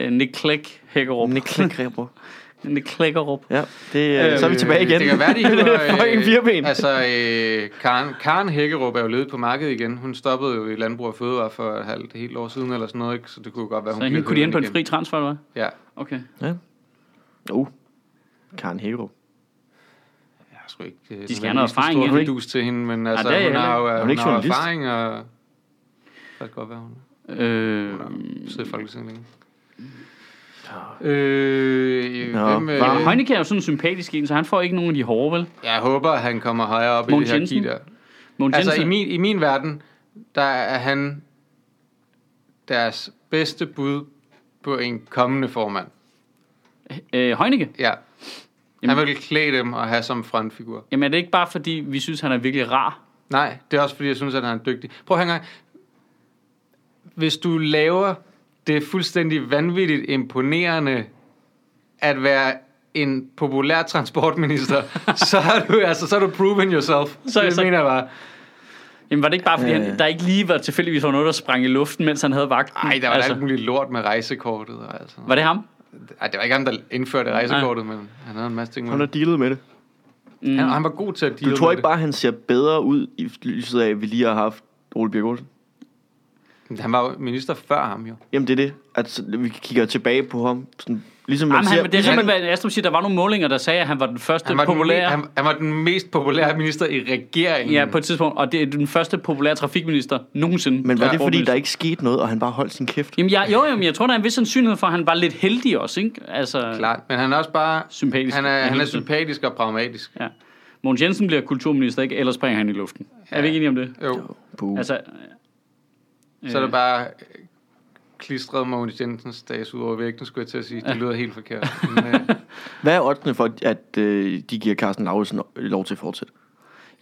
Nick Clegg Hækkerup. Nick Hækkerup. [LAUGHS] Nick Klækkerup. Ja, det, øh, så er vi tilbage igen. Det kan være, de [LAUGHS] er fucking fireben. Altså, øh, Karen, Karen Hækkerup er jo ledet på markedet igen. Hun stoppede jo i Landbrug og Fødevare for et halvt helt år siden, eller sådan noget, ikke? Så det kunne godt være, hun Så hende kunne de ind på en fri transfer, eller hvad? Ja. Okay. Uh, Karen Hækkerup. Jeg har sgu ikke... øh, De skal have noget erfaring, stor ikke? fidus til hende, men altså, er jeg hun har jo. Er hun hun ikke har erfaring, og... Det kan godt være, hun Øh, sidder i Folketinget længe. Øh, Nå, hvem, øh. Heunicke er jo sådan en sympatisk en, så han får ikke nogen af de hårde, vel? jeg håber, at han kommer højere op Mogens i det her der. Mogens Altså, i min, i min verden, der er han deres bedste bud på en kommende formand. Øh, Heunicke? Ja. Han Jamen- vil klæde dem og have som frontfigur. Jamen er det ikke bare fordi, vi synes, han er virkelig rar? Nej, det er også fordi, jeg synes, at han er dygtig. Prøv at høre en gang. Hvis du laver det fuldstændig vanvittigt imponerende at være en populær transportminister, [LAUGHS] så har du, altså, så har du proven yourself. Så- Så, det så- mener jeg bare. Jamen var det ikke bare fordi, Øh. han, der ikke lige var tilfældigvis var noget, der sprang i luften, mens han havde vagten? Ej, der var altså. alt muligt lort med rejsekortet. Og altså. Var det ham? Ej, det var ikke ham, der indførte rejsekortet, men han havde en masse ting med Han har dealet med det. Mm. Han, han var god til at deal Du tror ikke bare, han ser bedre ud i lyset af, at vi lige har haft Ole Birk Olsen? Han var jo minister før ham jo. Jamen det er det. At vi kigger tilbage på ham sådan Ligesom man Jamen, ser, han, det er ligesom rigtigt, man, hvad Astrup siger. Der var nogle målinger, der sagde, at han var den første Han var, den, populære... me- han, han var den mest populære minister i regeringen. Ja, på et tidspunkt. Og det er den første populære trafikminister nogensinde. men var det fordi, der ikke skete noget, og han bare holdt sin kæft? Jamen, jeg, jo, jo, men jeg tror, der er en vis sandsynlighed for, at han var lidt heldig også, ikke? Altså, Klart, men han er også bare... Sympatisk. Han er, han er sympatisk og pragmatisk. Ja. Mogens Jensen bliver kulturminister, ikke? Ellers springer han i luften. Ja. Er vi ikke enige om det? Jo, Puh. Altså, så er det bare øh, klistret Mogens Jensens dags ud over vægten, skulle jeg til at sige. Det lyder helt forkert. [LAUGHS] Men, øh, Hvad er oddsene for, at øh, de giver Carsten Lauritsen lov til at fortsætte?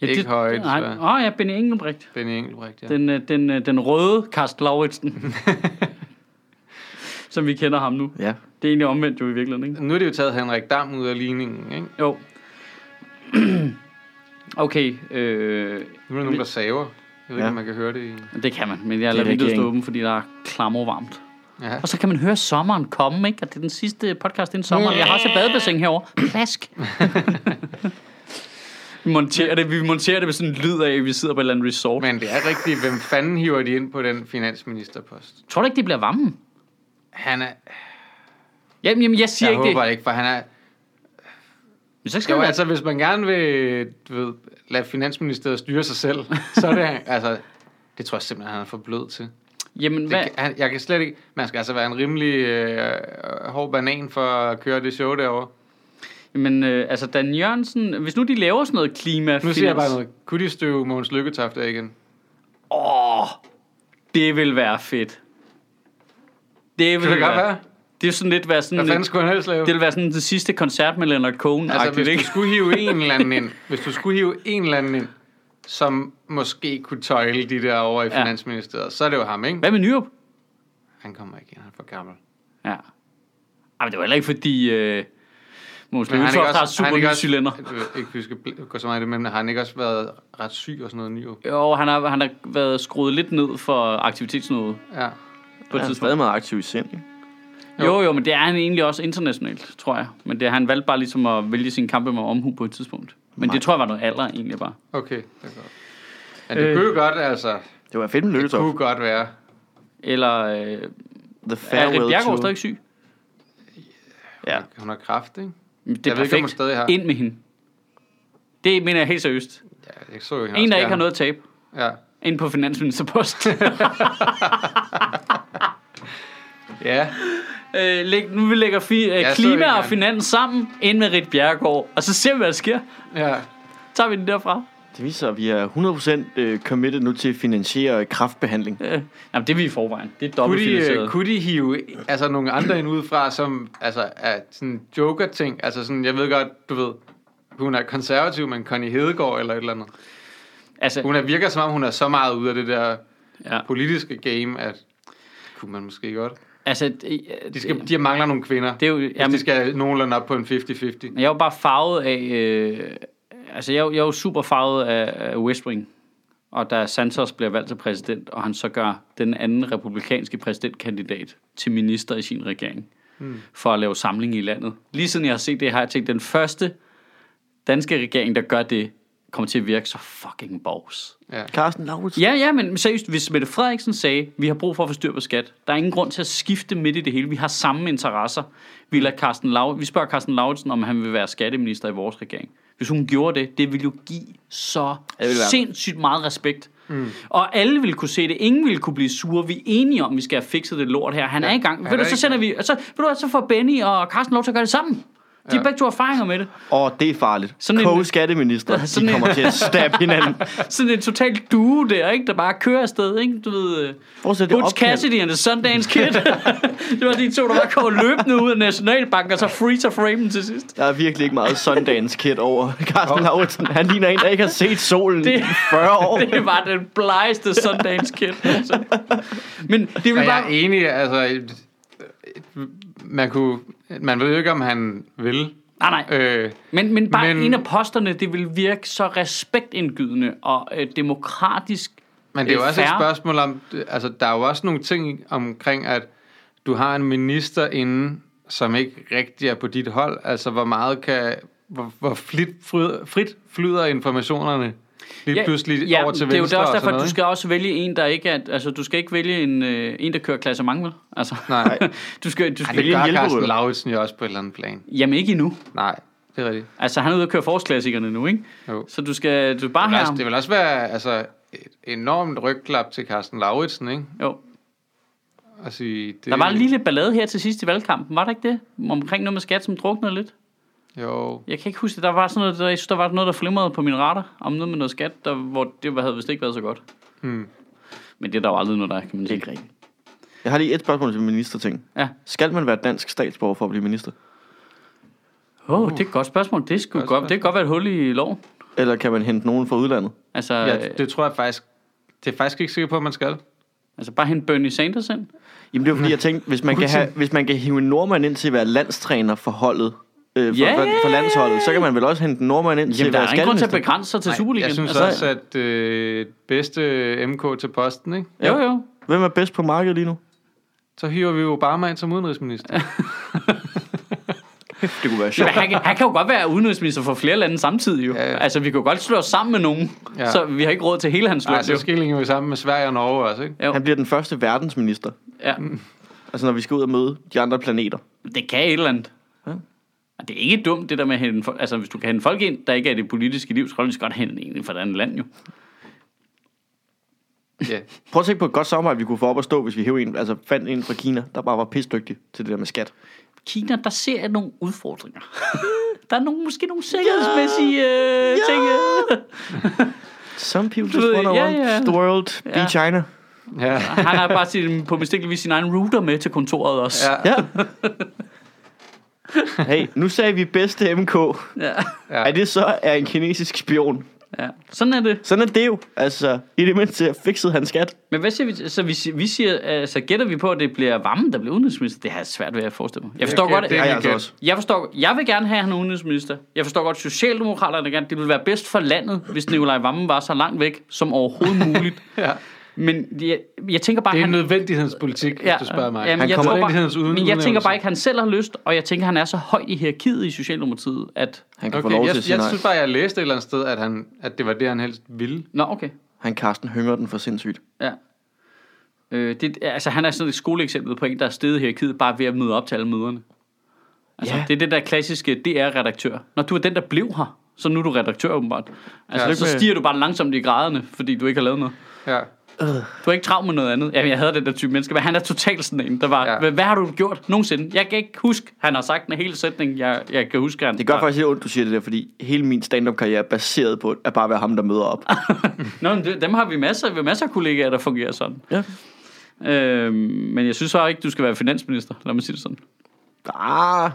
ja, Ikke højt, Nej, så. åh ja, Benny Engelbrecht. Benny Engelbrecht, ja. Den, øh, den, øh, den røde Karsten Lauritsen. [LAUGHS] som vi kender ham nu. Ja. Det er egentlig omvendt jo i virkeligheden, ikke? Nu er det jo taget Henrik Dam ud af ligningen, ikke? Jo. [CLEARS THROAT] okay, øh, Nu er der nogen, der saver. Jeg ved ikke, Ja. om man kan høre det i... det kan man, men jeg er lader vinduet stå åben, fordi der er klammervarmt. Ja. Og så kan man høre sommeren komme, ikke? Og det er den sidste podcast inden sommeren. Jeg har også et badebassin herovre. Plask. [LAUGHS] vi monterer det, vi monterer det med sådan en lyd af, at vi sidder på et eller andet resort. Men, det er rigtigt. Hvem fanden hiver de ind på den finansministerpost? tror du ikke, det bliver varme? Han er... Jamen, jamen jeg siger Jeg ikke håber det. ikke, for han er... Men så skal Jo, man, altså, hvis man gerne vil du ved, lade finansministeriet styre sig selv, [LAUGHS] så er det... Altså, det tror jeg simpelthen, han er for blød til. jamen, hvad? Det, kan- han, jeg kan slet ikke... Man skal altså være en rimelig øh, hård banan for at køre det show derovre. Men øh, altså, Dan Jørgensen, hvis nu de laver sådan noget klima... Nu siger jeg bare noget. Kunne de støve Mogens Lykketoft af igen? Åh, det vil være fedt. Det vil det godt være, være? Det er sådan lidt være sådan... Hvad fanden skulle han helst lave? det vil være sådan det sidste koncert med Leonard Cohen. Altså, hvis ikke? du skulle hive en [LAUGHS] eller anden ind, hvis du skulle hive en eller anden ind, som måske kunne tøjle de der over i Ja. Finansministeriet, så er det jo ham, ikke? Hvad med Nyrup? Han kommer ikke ind, han er for gammel. Ja. Ej, men det var heller ikke fordi... Øh, ikke Lykketoft har er super ikke ny også- cylinder. Ikke, vi skal bl- gå så meget i det, men har han ikke også været ret syg og sådan noget ny? Jo, han har, han har været skruet lidt ned for aktivitetsnået Ja. på et Han er stadig meget aktiv i sind. Ikke? Jo, jo, men det er han egentlig også internationalt, tror jeg. Men det, han valgte bare ligesom at vælge sin kampe med omhu på et tidspunkt. Men Nej. det tror jeg var noget alder egentlig bare. Okay, det er godt. Men det Øh. kunne jo godt, altså. Det var fedt med Det kunne godt være. Eller øh, The er Rit Farewell Bjergård stadig syg? Ja. Hun har kraft, ikke? Det er Jeg ved ikke, hun perfekt. stadig har. Ind med hende. Det mener jeg helt seriøst. Ja, jeg så jo En, der ikke har noget at tabe. Ja. Ind på finansministerpost. [LAUGHS] [LAUGHS] Ja, [LAUGHS] øh, læg, nu vi lægger fi, øh, klima og finans sammen ind med Rit Bjergård. Og så ser vi, hvad der sker. ja. Tager vi den derfra. Det viser, at vi er 100% øh, committed nu til at finansiere kraftbehandling. Øh, jamen, det er vi i forvejen. Det er Kunne de, dobbeltfinansieret. øh, kunne de hive altså, nogle andre ind udefra, som altså, er sådan joker-ting? Altså sådan, jeg ved godt, du ved, hun er konservativ, men Connie Hedegaard eller et eller andet. Altså, Hun er, virker som om, hun er så meget ude af det der ja. politiske game, at kunne man måske godt. Altså De, skal, de mangler nogle kvinder. det er jo... Jamen, Jamen, de skal nogenlunde op på en 50-50. jeg er jo bare farvet af... Øh, altså, jeg, jeg er jo super farvet af, af West Wing. Og da Santos bliver valgt til præsident, og han så gør den anden republikanske præsidentkandidat til minister i sin regering, hmm. for at lave samling i landet. Lige siden jeg har set det, har jeg tænkt, den første danske regering, der gør det, kommer til at virke så fucking bogs. Ja. Carsten Lauritsen. Ja, ja, men seriøst, hvis Mette Frederiksen sagde, vi har brug for at få styr på skat, der er ingen grund til at skifte midt i det hele. Vi har samme interesser. Vi, lader Carsten Lau- vi spørger Carsten Lauritsen, om han vil være skatteminister i vores regering. Hvis hun gjorde det, det ville jo give så sindssygt meget respekt. Mm. Og alle ville kunne se det. Ingen ville kunne blive sure. Vi er enige om, at vi skal have fikset det lort her. Han ja, er i gang. han Ved du, så sender vi, så, ved du, så får Benny og Carsten lov til at gøre det sammen. De Ja. begge to erfaringer med det. Og det er farligt. Sådan en- Co-skatteminister, Sådan de en- kommer til at stabbe hinanden. [LAUGHS] Sådan en total duo der, ikke? Der bare kører afsted, ikke? Du ved, øh, Butch. Cassidy and the Sundance Kid. [LAUGHS] det var de to, der bare kom løbende ud af Nationalbanken, og så freezer framen til sidst. Der er virkelig ikke meget Sundance Kid over [LAUGHS] Carsten Lauritsen. Han ligner en, der ikke har set solen Det- i 40 år. Det var den blegeste Sundance Kid. Altså. Men det vil jeg er bare... enig, altså... Man kunne... Man ved jo ikke, om han vil. Nej, nej. Øh, Men, men bare men- en af posterne, det vil virke så respektindgydende og øh, demokratisk. Men det er jo øh, også et spørgsmål om, altså der er jo også nogle ting omkring, at du har en minister inde, som ikke rigtig er på dit hold. Altså hvor meget kan, hvor, hvor flit, frit flyder informationerne lige pludselig ja, over til det er jo venstre det er også og derfor, at du skal også vælge en, der ikke er... Altså, du skal ikke vælge en, øh, en der kører klasse mange, vel? Altså, Nej, [LAUGHS] du skal, du Ej, skal det vælge en gør. Carsten Lauritsen jo også på et eller andet plan. Jamen ikke endnu. Nej, det er rigtigt. Altså, han er ude og køre forårsklassikerne nu, ikke? Jo. Så du skal du bare Det have også, det vil også være altså, et enormt rygklap til Carsten Lauritsen, ikke? Jo. Sige, det, Der var en lille ballade her til sidst i valgkampen, var der ikke det? Omkring noget med skat, som druknede lidt. Jo, Jeg kan ikke huske det. Der var sådan noget, der, jeg synes, der var noget, der flimrede på min radar. Om noget med noget skat, der, hvor det havde vist ikke været så godt. hmm. Men det er der jo aldrig noget, der er, kan man Det sige. ikke rigtigt. Jeg har lige et spørgsmål til ministerting. Ja. Skal man være dansk statsborger for at blive minister? Åh, oh, det er et godt spørgsmål. Det, skulle Godt godt, det kan godt være et hul i loven. Eller kan man hente nogen fra udlandet? Altså, ja, ja, det tror jeg faktisk... Det er faktisk ikke sikker på, at man skal. altså bare hente Bernie Sanders ind. Jamen det er jo fordi, jeg tænkte, hvis man, kan have, hvis man kan hive en nordmand ind til at være landstræner for holdet, øh, for, Ja, for, landsholdet, så kan man vel også hente en nordmand ind til Jamen, at der være er ingen grund til at begrænse sig til Superligaen. Jeg synes altså, også, at øh, bedste MK til posten, ikke? Jo, jo. Hvem er bedst på markedet lige nu? Så hiver vi Obama ind som udenrigsminister. Det kunne være Men sjovt. han, kan, han kan jo godt være udenrigsminister for flere lande samtidig jo. Ja, ja. Altså, vi kan jo godt slå os sammen med nogen, Ja. så vi har ikke råd til hele hans løn. Nej, så jo. skillinger vi sammen med Sverige og Norge også, ikke? Jo. Han bliver den første verdensminister. Ja. Altså når vi skal ud og møde de andre planeter. Det kan et eller andet. Og det er ikke dumt, det der med at hente folk. Altså, hvis du kan hente folk ind, der ikke er i det politiske liv, så kan du lige så godt hente en fra et andet land, jo. Ja. Prøv at tænke på et godt samarbejde, vi kunne få op at stå, hvis vi hæv en, altså fandt en fra Kina, der bare var pisdygtig til det der med skat. Kina, der ser jeg nogle udfordringer. [LAUGHS] der er nogle, måske nogle sikkerhedsmæssige øh, ting. øh. [LAUGHS] Some people just wanna ja, want ja. the world, be Ja. China. Ja. Han har bare sin, på mistænkeligvis vis sin egen router med til kontoret også. Ja. Ja. [LAUGHS] hey, nu sagde vi bedste MK. Ja. Ja. Er det så er en kinesisk spion? ja. Sådan er det. Sådan er det jo. Altså, i det mindste fikset han skat. Men hvad siger vi? Så vi, siger- vi siger, altså gætter vi på, at det bliver Vammen, der bliver udenrigsminister? Det har jeg svært ved at forestille mig. Jeg forstår kan- godt, det jeg kan- altså også. jeg forstår, jeg vil gerne have, at han er udenrigsminister. Jeg forstår godt, at Socialdemokraterne gerne, det ville være bedst for landet, hvis Nikolaj Vammen var så langt væk som overhovedet muligt. [LAUGHS] ja. Men jeg, jeg tænker bare, Det er han... nødvendighedens politik, hvis du spørger mig. Jamen, Han jeg kommer tror nødvendighedens bare, uden- men jeg tænker bare ikke, at han selv har lyst, og jeg tænker, at han er så højt i hierarkiet i Socialdemokratiet, at... Han kan få Okay, lov jeg, til jeg nej. synes bare, jeg læste et eller andet sted, at, han, at det var det, han helst ville. Nå, okay. Han Carsten Hønger den for sindssygt. Ja. Øh, det, altså, han er sådan et skoleeksempel på en, der er stedet i hierarkiet, bare ved at møde op til alle møderne. Altså, Ja. det er det der klassiske DR-redaktør. Når du er den, der blev her, så nu er du redaktør åbenbart. Altså, Ja. ja, så stiger du bare langsomt i graderne, fordi du ikke har lavet noget. Ja. Du er ikke travlt med noget andet. Jamen, jeg havde den der type menneske, men han er totalt sådan en, der var, Ja. hvad har du gjort nogensinde? Jeg kan ikke huske, han har sagt en hel sætning, jeg, jeg kan huske, han Det gør faktisk lidt ondt, du siger det der, fordi hele min stand-up karriere er baseret på at bare være ham, der møder op. [LAUGHS] Nå, men det, dem har vi masser, vi har masser af kollegaer, der fungerer sådan. Ja. Øhm, men jeg synes så ikke, du skal være finansminister, lad mig sige det sådan. Ah,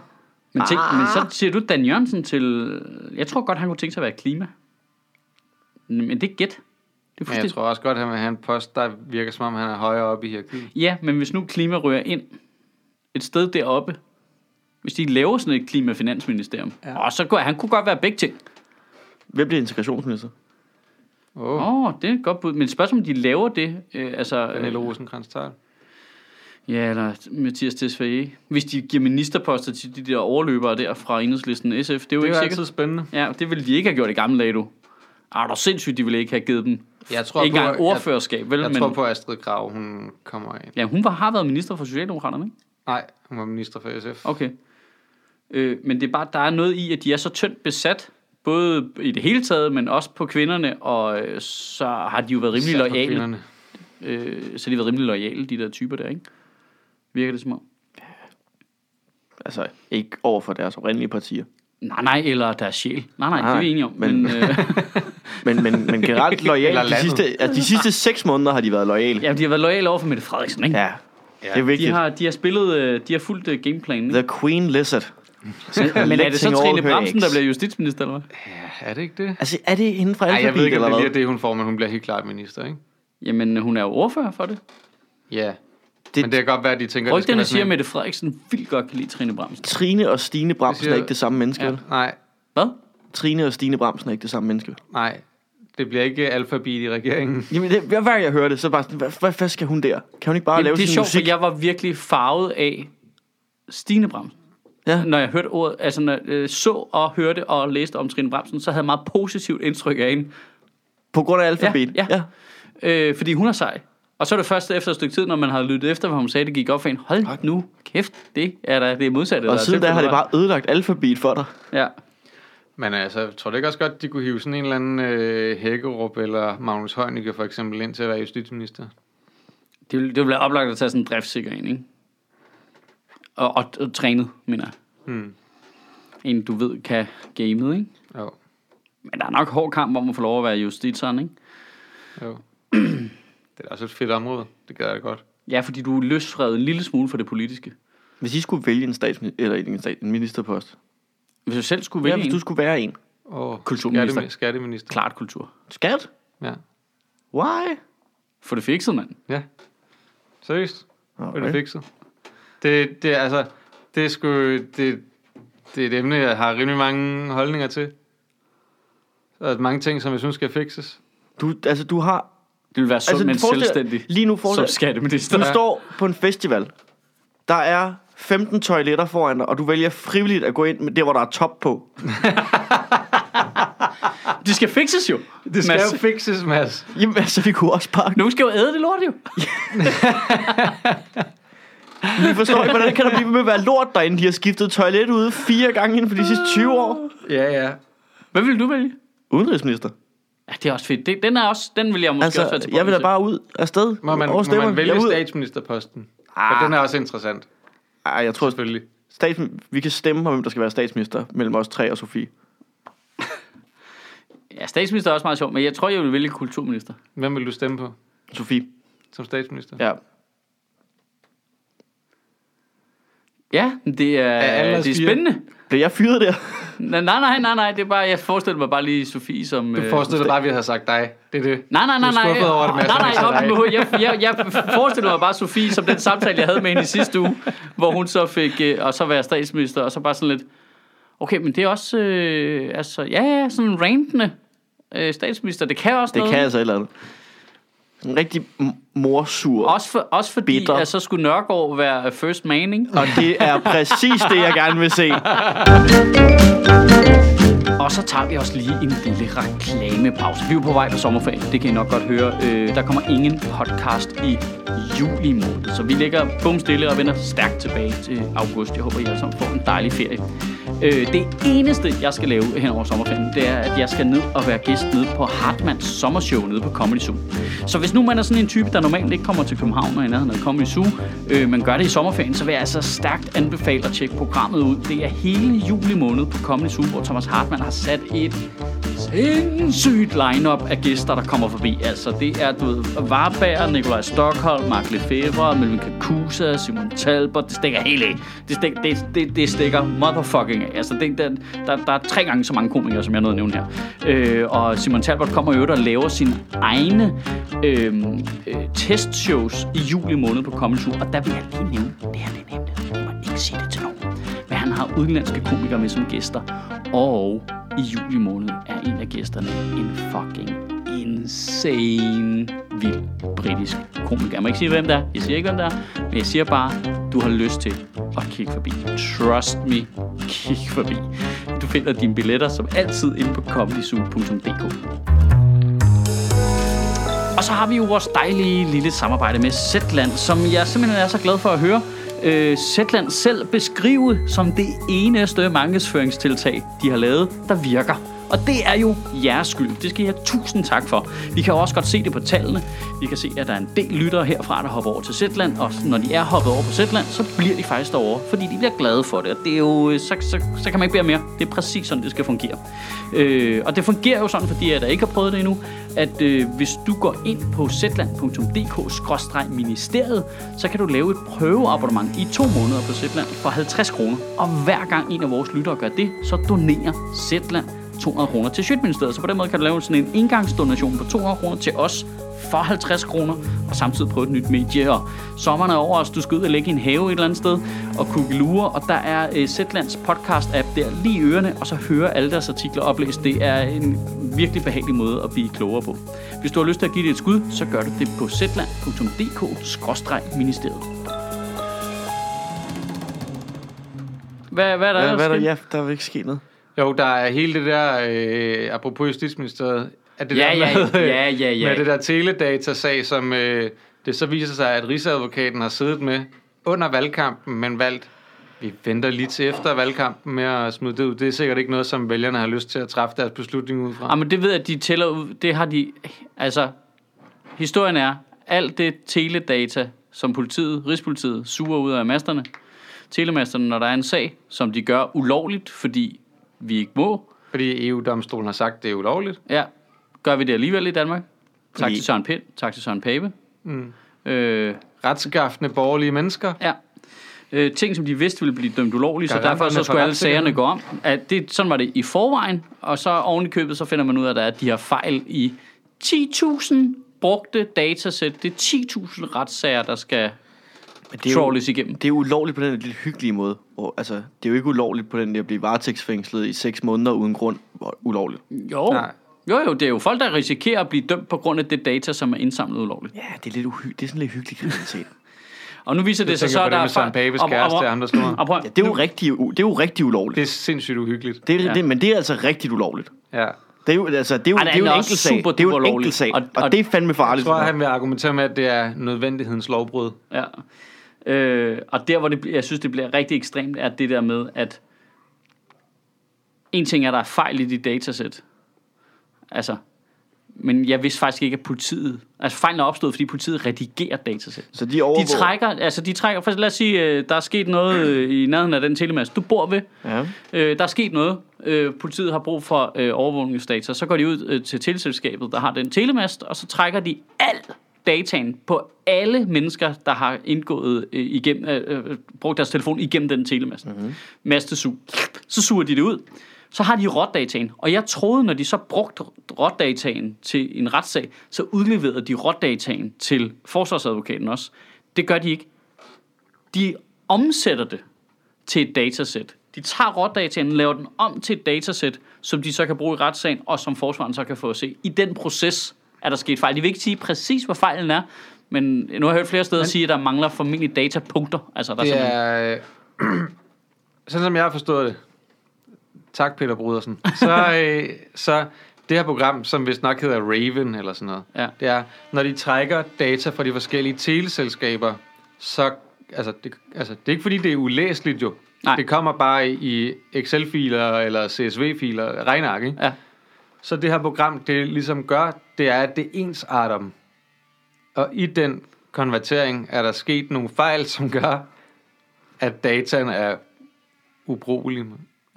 Men, tænk, men så siger du Dan Jørgensen til... Jeg tror godt, han kunne tænke sig at være klima. Men det er gæt. Det er Men jeg tror også godt, at han vil have en post, der virker som om, han er højere oppe i hierarkiet. Ja, men hvis nu klima rører ind et sted deroppe, hvis de laver sådan et klimafinansministerium, ja. og så kunne, han kunne godt være begge ting. hvem bliver integrationsminister? Åh, Åh, oh, det er et godt bud. Men spørgsmålet om de laver det, øh, altså... Pernille rosenkrantz -Theil. Ja, eller Mathias Tesfaye. Hvis de giver ministerposter til de der overløbere der fra enhedslisten SF, det er jo Det er ikke sikkert. altid spændende. Ja, det ville de ikke have gjort i gamle dage, du. Ah, der er sindssygt, de ville ikke have givet dem. Jeg tror ikke på, engang jeg, ordførerskab, vel? jeg men, tror på, Astrid Grav, hun kommer ind. Ja, hun var, har været minister for Socialdemokraterne, ikke? Nej, hun var minister for SF. Okay. Øh, men det er bare, der er noget i, at de er så tyndt besat, både i det hele taget, men også på kvinderne, og øh, så har de jo været rimelig lojale. kvinderne. Øh, så har de været rimelig lojale, de der typer der, ikke? Virker det som om? Altså, ikke over for deres oprindelige partier. Nej, nej, eller deres sjæl. Nej, nej, det er Nej, vi enige om. men- Men, øh, [LAUGHS] Men, men, men generelt [LAUGHS] Eller lojale. De sidste, altså, de sidste seks måneder har de været lojale. ja, de har været lojale over for Mette Frederiksen, ikke? Ja, det er vigtigt. De har, de har spillet, øh, de har fulgt uh, gameplanen. The Queen Lizard. Men er det så Trine Bramsen, der bliver justitsminister, eller hvad? Ja, er det ikke det? Altså, er det inden for Nej, jeg ved ikke, om eller det bliver det, hun får, men hun bliver helt klart minister, ikke? Jamen, hun er jo ordfører for det. Ja. Det- Men det kan godt være, at de tænker, at det skal Rygterne siger, at Mette Frederiksen vildt godt kan lide Trine Bramsen. Trine og Stine Bramsen siger- er ikke det samme menneske, Ja. vel? Nej, Hvad? Trine og Stine Bramsen er ikke det samme menneske. nej. Det bliver ikke alfabet i regeringen. [LAUGHS] Jamen, det, hver gang jeg hører det, så bare sådan, hvad, hvad, hvad skal hun der? Kan hun ikke bare Jamen, lave det er sin sjovt, musik? for jeg var virkelig farvet af Stine Bramsen. Ja. Når jeg hørte ordet, altså når jeg øh, så og hørte og læste om Trine Bramsen, så havde jeg meget positivt indtryk af hende. På grund af alfabet? Ja, ja. Øh, fordi hun er sej. Og så er det først efter et stykke tid, når man havde lyttet efter, hvad hun sagde, det gik op for en. Hold nu kæft, det er der, det er modsatte. Og siden da har det bare ødelagt alfabet for dig. Ja. Men altså, jeg tror det ikke også godt, de kunne hive sådan en eller anden øh, Hækkerup eller Magnus Heunicke for eksempel ind til at være justitsminister? Det vil, det vil være oplagt at tage sådan en driftssikker en, ikke? Og, og, og trænet, mener jeg. Hmm. En, du ved, kan gamet, ikke? Jo, Men der er nok hård kamp om at få lov at være justitseren, ikke? jo. [CLEARS THROAT] det er også et fedt område. Det gør jeg godt. Ja, fordi du er løsfredet en lille smule for det politiske. Hvis I skulle vælge en, statsminister, eller en, stat, en ministerpost. Hvis du selv skulle Ja, vælge hvis en, du skulle være en. Og Kulturminister. Skattemi- skatteminister. klart kultur. Skat? Ja. Why? For det fikset, mand. ja. Seriøst? Okay. Er det fikset? Det, det, er altså, det er sgu, det, det er et emne, jeg har rimelig mange holdninger til. Er mange ting, som jeg synes skal fikses. Du, altså, du har... Det vil være sundt, altså, men selvstændig. Lige nu Som forestil skatteminister. Du står på en festival. Der er 15 toiletter foran dig, og du vælger frivilligt at gå ind med det, hvor der er top på. [LAUGHS] Det skal fikses jo. Det skal Mads. jo fikses, Mads. Jamen, altså, vi kunne også bare... Nu skal jo æde det lort, jo. [LAUGHS] Vi forstår ikke, hvordan kan der blive ved med at være lort derinde? De har skiftet toilet ude fire gange inden for de sidste 20 år. Ja, ja. Hvad vil du vælge? Udenrigsminister. Ja, det er også fedt. Det, den, er også, den vil jeg måske også være Altså, til jeg vil da bare ud af sted. Må man, må man vælge er statsministerposten? For Ah. den er også interessant, Ej, jeg tror, selvfølgelig. stats... vi kan stemme om, hvem der skal være statsminister mellem os tre og Sofie. Ja, statsminister er også meget sjov, men jeg tror, jeg vil vælge kulturminister. Hvem vil du stemme på Sofie. Som statsminister? Ja. Ja, det er, alle os det er fire? spændende. Blev jeg fyret der? Nej, nej, nej, nej, nej, det er bare, jeg forestiller mig bare lige Sofie som... Du øh, forestiller dig bare, at vi havde sagt dig. Det er det. Nej, nej, nej, Du er nej. skuffet over det, Mads, nej, nej, nej, jeg, jeg, jeg forestiller mig bare Sofie som den samtale, jeg havde med hende i sidste uge, hvor hun så fik, øh, og så være statsminister, og så bare sådan lidt, okay, men det er også, øh, altså, ja, ja, sådan en rantende øh, statsminister, det kan også Det noget. kan altså et eller andet. En rigtig morsur. Også, for, også fordi, Bitter. at så skulle Nørgaard være first man, ikke? Og det er præcis det, jeg gerne vil se. [LAUGHS] Og så tager vi også lige en lille reklamepause. Vi er på vej på sommerferie, det kan I nok godt høre. Øh, der kommer ingen podcast i juli måned, så vi ligger bum stille og vender stærkt tilbage til august. Jeg håber, I alle sammen får en dejlig ferie. Øh, det eneste, jeg skal lave hen over sommerferien, det er, at jeg skal ned og være gæst nede på Hartmanns sommershow nede på Comedy Zoo. Så hvis nu man er sådan en type, der normalt ikke kommer til København og i nærheden af Comedy Zoo, øh, men gør det i sommerferien, så vil jeg altså stærkt anbefale at tjekke programmet ud. Det er hele juli måned på Comedy Zoo, hvor Thomas Hartmann har sat et sindssygt lineup af gæster, der kommer forbi. Altså, det er, du ved, Varberg, Nikolaj Stockholm, Mark Lefebvre, Melvin Kakusa, Simon Talbot. Det stikker helt af. Det, stik, det, det, det stikker motherfucking af. Altså, det, der, der, der er tre gange så mange komikere, som jeg nåede at nævne her. Øh, og Simon Talbot kommer jo og laver sine egne øh, øh, testshows i juli måned på Comedy Zoo. Og der vil jeg lige nævne, det her det er nemt. Du må ikke sige det til nogen. Han har udenlandske komikere med som gæster. Og i juli måned er en af gæsterne en fucking insane vild britisk komiker. Jeg må ikke sige, hvem det er. Jeg siger ikke, hvem det er. Men jeg siger bare, du har lyst til at kigge forbi. Trust me, kig forbi. Du finder dine billetter som altid inde på comedyzoo.dk. Og så har vi jo vores dejlige lille samarbejde med Zetland, som jeg simpelthen er så glad for at høre. Øh, Zetland selv beskrive som det eneste markedsføringstiltag, de har lavet, der virker. Og det er jo jeres skyld. Det skal I have tusind tak for. Vi kan jo også godt se det på tallene. Vi kan se, at der er en del lyttere herfra, der hopper over til Zetland. Og når de er hoppet over på Zetland, så bliver de faktisk derovre, fordi de bliver glade for det. Og det er jo, øh, så, så, så kan man ikke bære mere. Det er præcis sådan, det skal fungere. Øh, og det fungerer jo sådan, fordi jeg der ikke har prøvet det endnu, at øh, hvis du går ind på zetland.dk-ministeriet, så kan du lave et prøveabonnement i to måneder på Zetland for 50 kroner. Og hver gang en af vores lyttere gør det, så donerer Zetland 200 kroner til Sjøtministeriet. Så på den måde kan du lave sådan en engangsdonation på 200 kroner til os for 50 kroner, og samtidig prøve et nyt medie. Og sommeren er over os, du skal ud og lægge i en have et eller andet sted, og kugelure, og der er uh, Zetlands podcast-app der lige i ørerne, og så høre alle deres artikler oplæst. Det er en virkelig behagelig måde at blive klogere på. Hvis du har lyst til at give det et skud, så gør du det på zetland.dk-ministeriet. Hvad, hvad er der, Hvad, ellers hvad er der? sket? Ja, der vil ikke ske noget. Jo, der er hele det der, øh, apropos Justitsministeriet, at det Ja, der ja, med, ja, ja, ja. med det der teledatasag, som øh, det så viser sig, at Rigsadvokaten har siddet med under valgkampen, men valgt, vi venter lige til efter valgkampen med at smide det ud. Det er sikkert ikke noget, som vælgerne har lyst til at træffe deres beslutning ud fra. Ja, men det ved jeg, at de tæller ud. Det har de... Altså, historien er, alt det teledata, som politiet, Rigspolitiet, suger ud af masterne, telemasterne, når der er en sag, som de gør ulovligt, fordi vi ikke må, Fordi EU-domstolen har sagt, det er ulovligt. ja, gør vi det alligevel i Danmark. Tak Fordi- til Søren Pind, tak til Søren Pape. Mm. Øh, Retskaffende borgerlige mennesker. ja. Øh, ting, som de vidste ville blive dømt ulovligt, så derfor så skulle alle sagerne gå om. At det, sådan var det i forvejen, og så oven i købet, så finder man ud af, at der er de her fejl i 10.000 brugte datasæt. Det er 10.000 retssager, der skal Men det er, jo, igennem. det er ulovligt på den lidt hyggelige måde. Hvor, altså, det er jo ikke ulovligt på den der at blive varetægtsfængslet i seks måneder uden grund. Ulovligt. Jo. Nej. jo, jo, det er jo folk, der risikerer at blive dømt på grund af det data, som er indsamlet ulovligt. Ja, det er lidt uhy- det er sådan lidt hyggelig kriminalitet. Og nu viser det Jeg sig så, at der er Søren Papes ham der ham. Ja, det er jo rigtig, det er jo rigtig ulovligt. Det er sindssygt uhyggeligt. Det er, Ja. det, men det er altså rigtig ulovligt. Ja. Det er jo, altså, det er jo, Ej, det det er jo er en enkelt sag. Det er jo en enkelt sag. Og- Og, og- det er fandme Jeg farligt. tror, han vil argumentere med, at det er nødvendighedens lovbrud. Ja. Øh, og der, hvor det, jeg synes, det bliver rigtig ekstremt, er det der med, at en ting er, at der er fejl i de datasæt. Altså, men jeg vidste faktisk ikke, at politiet... Altså, fejlen er opstået, fordi politiet redigerer datasæt. Så de overvåger... De trækker, altså de trækker, for lad os sige, øh, der er sket noget øh, i nærheden af den telemast, du bor ved. Ja. Øh, der er sket noget. Øh, politiet har brug for øh, overvågningsdata. Så går de ud øh, til teleselskabet, der har den telemast, og så trækker de al dataen på alle mennesker, der har indgået øh, igennem, øh, øh, brugt deres telefon igennem den telemast. Mm-hmm. Mastesug. Så suger de det ud. Så har de rådataen. Og jeg troede, når de så brugte rådataen til en retssag, så udleverede de rådataen til forsvarsadvokaten også. Det gør de ikke. De omsætter det til et datasæt. De tager rådataen, laver den om til et datasæt, som de så kan bruge i retssagen, og som forsvaren så kan få at se. I den proces er der sket fejl. De vil ikke sige præcis, hvad fejlen er, men nu har jeg hørt flere steder Men- sige, at der mangler formentlig datapunkter. Altså, der er Det simpelthen- er... øh, [CLEARS THROAT] sådan som jeg har forstået det. Tak, Peter Brudersen. Så, [LAUGHS] øh, så det her program, som vist nok hedder Raven eller sådan noget, Ja. det er, når de trækker data fra de forskellige teleselskaber, så... Altså det, altså, det er ikke fordi, det er ulæseligt jo. Nej. Det kommer bare i Excel-filer eller CSV-filer, regneark, ikke? Ja. Så det her program, det ligesom gør, det er, at det ensarter dem. Og i den konvertering er der sket nogle fejl, som gør, at dataen er ubrugelig.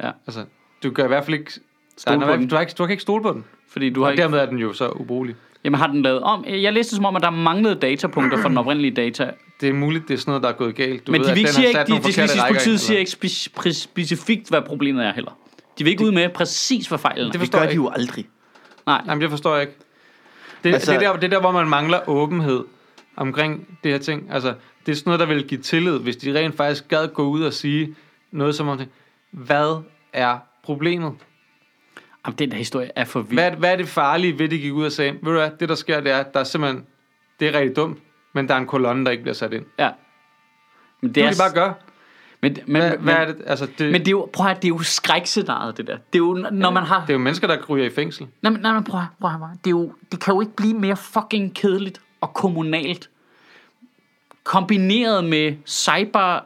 Ja. Altså, du kan i hvert fald ikke... Stole der er, på den. du, har ikke, du kan ikke stole på den. Fordi du har Og ikke... dermed er den jo så ubrugelig. Jamen har den lavet om? Jeg læste det som om, at der manglede datapunkter for den oprindelige data. Det er muligt, det er sådan noget, der er gået galt. Du Men ved, de at den sige har ikke, sat de, de, de, politiet siger ikke spe- spe- specifikt, hvad problemet er heller. De vil ikke ud med præcis, hvad fejlen er. Det Det forstår gør jeg de jo aldrig. Nej, Jamen, det forstår jeg ikke. Det, altså, det, er der, det er der, hvor man mangler åbenhed omkring det her ting. Altså, det er sådan noget, der vil give tillid, hvis de rent faktisk gad gå ud og sige noget som om. Hvad er problemet? Jamen, den der historie er for vild. Hvad, er- hvad er det farlige ved, at de gik ud og sagde, ved du hvad, det der sker, det er, der er simpelthen, det er rigtig dumt, men der er en kolonne, der ikke bliver sat ind. Ja. Men det det er, de bare gøre. Men, men, Hvad, hvad er det? Altså, det, men det er jo, prøv at, høre, det er jo skrækscenariet, det der. Det er jo, når man har... det er jo mennesker, der ryger i fængsel. Nej, men, nej, men prøv, at- prøv, at høre, det, er jo, det kan jo ikke blive mere fucking kedeligt og kommunalt. Kombineret med cyber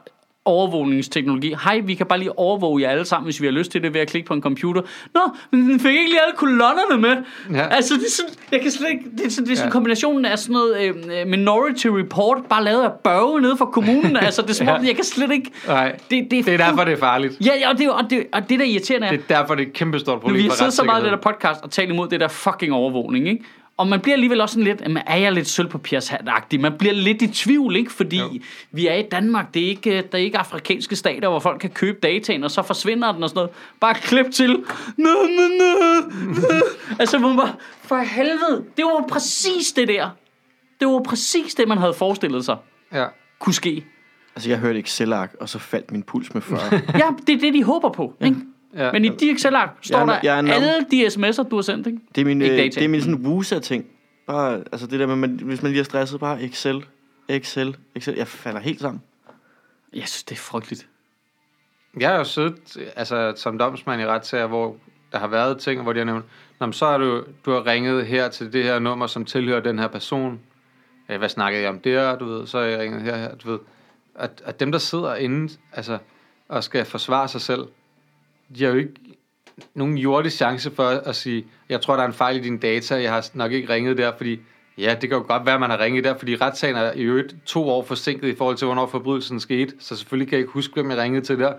overvågningsteknologi. Hej, vi kan bare lige overvåge jer alle sammen, hvis vi har lyst til det ved at klikke på en computer. Nå, men den fik ikke lige alle kolonnerne med. Ja. Altså, det er sådan, jeg kan slet ikke, det er sådan, det er sådan Ja. kombinationen af sådan noget øh, Minority Report, bare lavet af Børge nede fra kommunen. altså, det er som om, [LAUGHS] Ja. jeg kan slet ikke... Nej, Det, det, det er derfor, det er farligt. Ja, ja, og det, og det, og det der irriterende er, Det er derfor, det er et kæmpe stort nu, problem vi har siddet så meget i det der podcast og talt imod det der fucking overvågning, ikke? Og man bliver alligevel også sådan lidt, jamen, er jeg lidt sølvpapirshat-agtig? Man bliver lidt i tvivl, ikke? Fordi Jo. vi er i Danmark, det er, ikke, der er ikke afrikanske stater, hvor folk kan købe dataen, og så forsvinder den og sådan noget. Bare klip til. Nå, nå, nå. altså, man bare, for helvede, det var præcis det der. Det var præcis det, man havde forestillet sig Ja. kunne ske. Altså, jeg hørte Excel-ark, og så faldt min puls med 40. Ja, det er det, de håber på, ikke? Ja. Men i de Excel-ark står Jeg er- der jeg alle de sms'er, du har sendt, ikke? Det er min, Ikke øh, data. det er min sådan wusa-ting. Bare, altså det der med, man, hvis man lige er stresset, bare Excel, Excel, Excel. Jeg falder helt sammen. Jeg synes, det er frygteligt. Jeg har jo siddet altså, som domsmand i retssager, hvor der har været ting, hvor de har nævnt, Nå, så har du, du har ringet her til det her nummer, som tilhører den her person. Øh, hvad snakkede jeg om der, du ved, så har jeg ringet her, her du ved. At, at dem, der sidder inde, altså, og skal forsvare sig selv, de har jo ikke nogen jordisk chance for at sige, jeg tror, der er en fejl i dine data, jeg har nok ikke ringet der, fordi ja, det kan jo godt være, at man har ringet der, fordi retssagen er i øvrigt to år forsinket i forhold til, hvornår forbrydelsen skete, så selvfølgelig kan jeg ikke huske, hvem jeg ringede til der.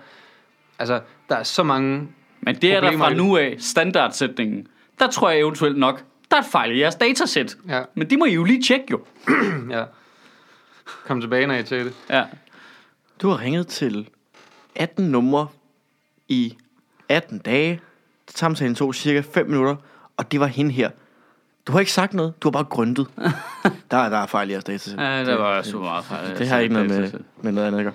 Altså, der er så mange... Men det er der Problemer fra i- nu af standardsætningen. Der tror jeg eventuelt nok, der er et fejl i jeres datasæt. Ja, Men det må I jo lige tjekke jo. [CLEARS THROAT] ja. Kom tilbage, når jeg til det. Ja. Du har ringet til 18 numre i 18 dage. Samtalen tog cirka 5 minutter, og det var hende her. Du har ikke sagt noget, du har bare grøntet. [LAUGHS] der, er, der er fejl i jeres datasæt. ja, der var super meget fejl. Det har ikke noget med, med noget andet at gøre.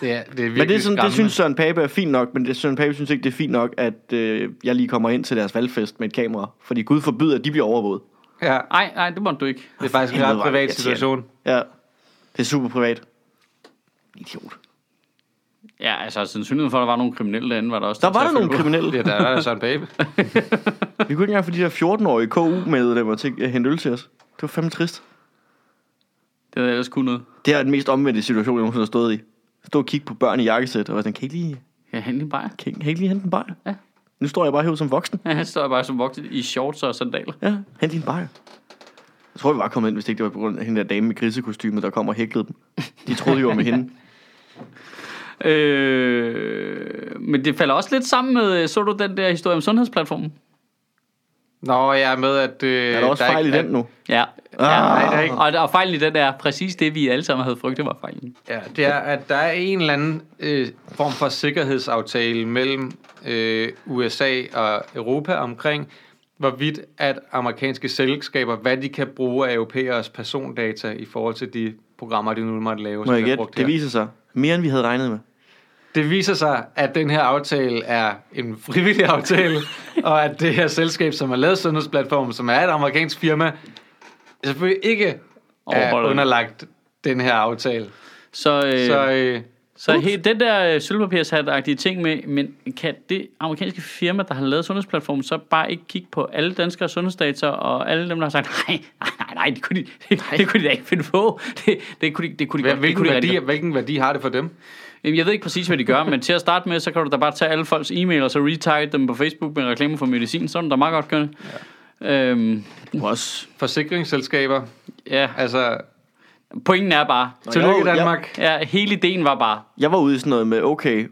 Det er, det er Men det, er sådan, det synes Søren Pape er fint nok, men det, Søren Pape synes ikke, det er fint nok, at øh, jeg lige kommer ind til deres valgfest med et kamera. Fordi Gud forbyder, at de bliver overvåget. Ja, Nej, nej, det må du ikke. det er faktisk en ret det privat situation. Ja, det er super privat. Idiot. Ja, altså sandsynligheden for, at der var nogle kriminelle derinde, var der også. Der var der nogle kriminelle. Det er der, er Søren Pape. [LAUGHS] Vi kunne ikke engang få de der 14-årige KU-medlemmer til at hente øl til os. Det var fandme trist. Det havde ellers kun noget. Det er den mest omvendte situation, jeg nogensinde har stået i. Stå og kigge på børn i jakkesæt, og var sådan, kan I ikke lige, Ja, han lige bare. kan I, kan I ikke lige hente en bajer? Ja. Nu står jeg bare herude som voksen. Ja, han står bare som voksen i shorts og sandaler. Ja, hent din bajer. Jeg tror, vi var kommet ind, hvis ikke det var på grund af hende der dame med grisekostymet, der kom og hæklede dem. De troede jo med hende. [LAUGHS] Øh, men det falder også lidt sammen med, så du den der historie om sundhedsplatformen? Nå, jeg er med, at... Øh, Er der også fejl i den nu? Ja. Ah. ja. Nej, der er ikke. Og, og fejlen i den er præcis det, vi alle sammen havde frygtet var fejlen. Ja, det er, at der er en eller anden øh, form for sikkerhedsaftale mellem øh, USA og Europa omkring, hvorvidt at amerikanske selskaber, hvad de kan bruge af europæers persondata i forhold til de programmer, de nu måtte lave. Må som jeg gætte? Det viser sig mere, end vi havde regnet med. Det viser sig, at den her aftale er en frivillig [LAUGHS] aftale, og at det her selskab, som har lavet Sundhedsplatformen, som er et amerikansk firma, selvfølgelig ikke er underlagt den her aftale. Så, øh, så, øh, så he, den der øh, sølvpapirshat-agtige ting med, men kan det amerikanske firma, der har lavet sundhedsplatformen, så bare ikke kigge på alle danskere sundhedsdata, og alle dem, der har sagt, [LAUGHS] nej, nej, nej, nej, det kunne de, [LAUGHS] det, det kunne de da ikke finde på. [LAUGHS] Det, det kunne de, det kunne de godt. Det hvilken, kunne de værdi, rigtig godt. hvilken værdi har det for dem? Jamen, Jeg ved ikke præcis, hvad de gør, men til at starte med, så kan du da bare tage alle folks e-mail, og så retarget dem på Facebook med reklamer for medicin. Sådan er der meget godt gøre. Ja. Øhm, Også. Forsikringsselskaber, ja, altså pointen er bare, tillykke jeg- Danmark. ja, hele ideen var bare, Jeg var ude i sådan noget med, okay,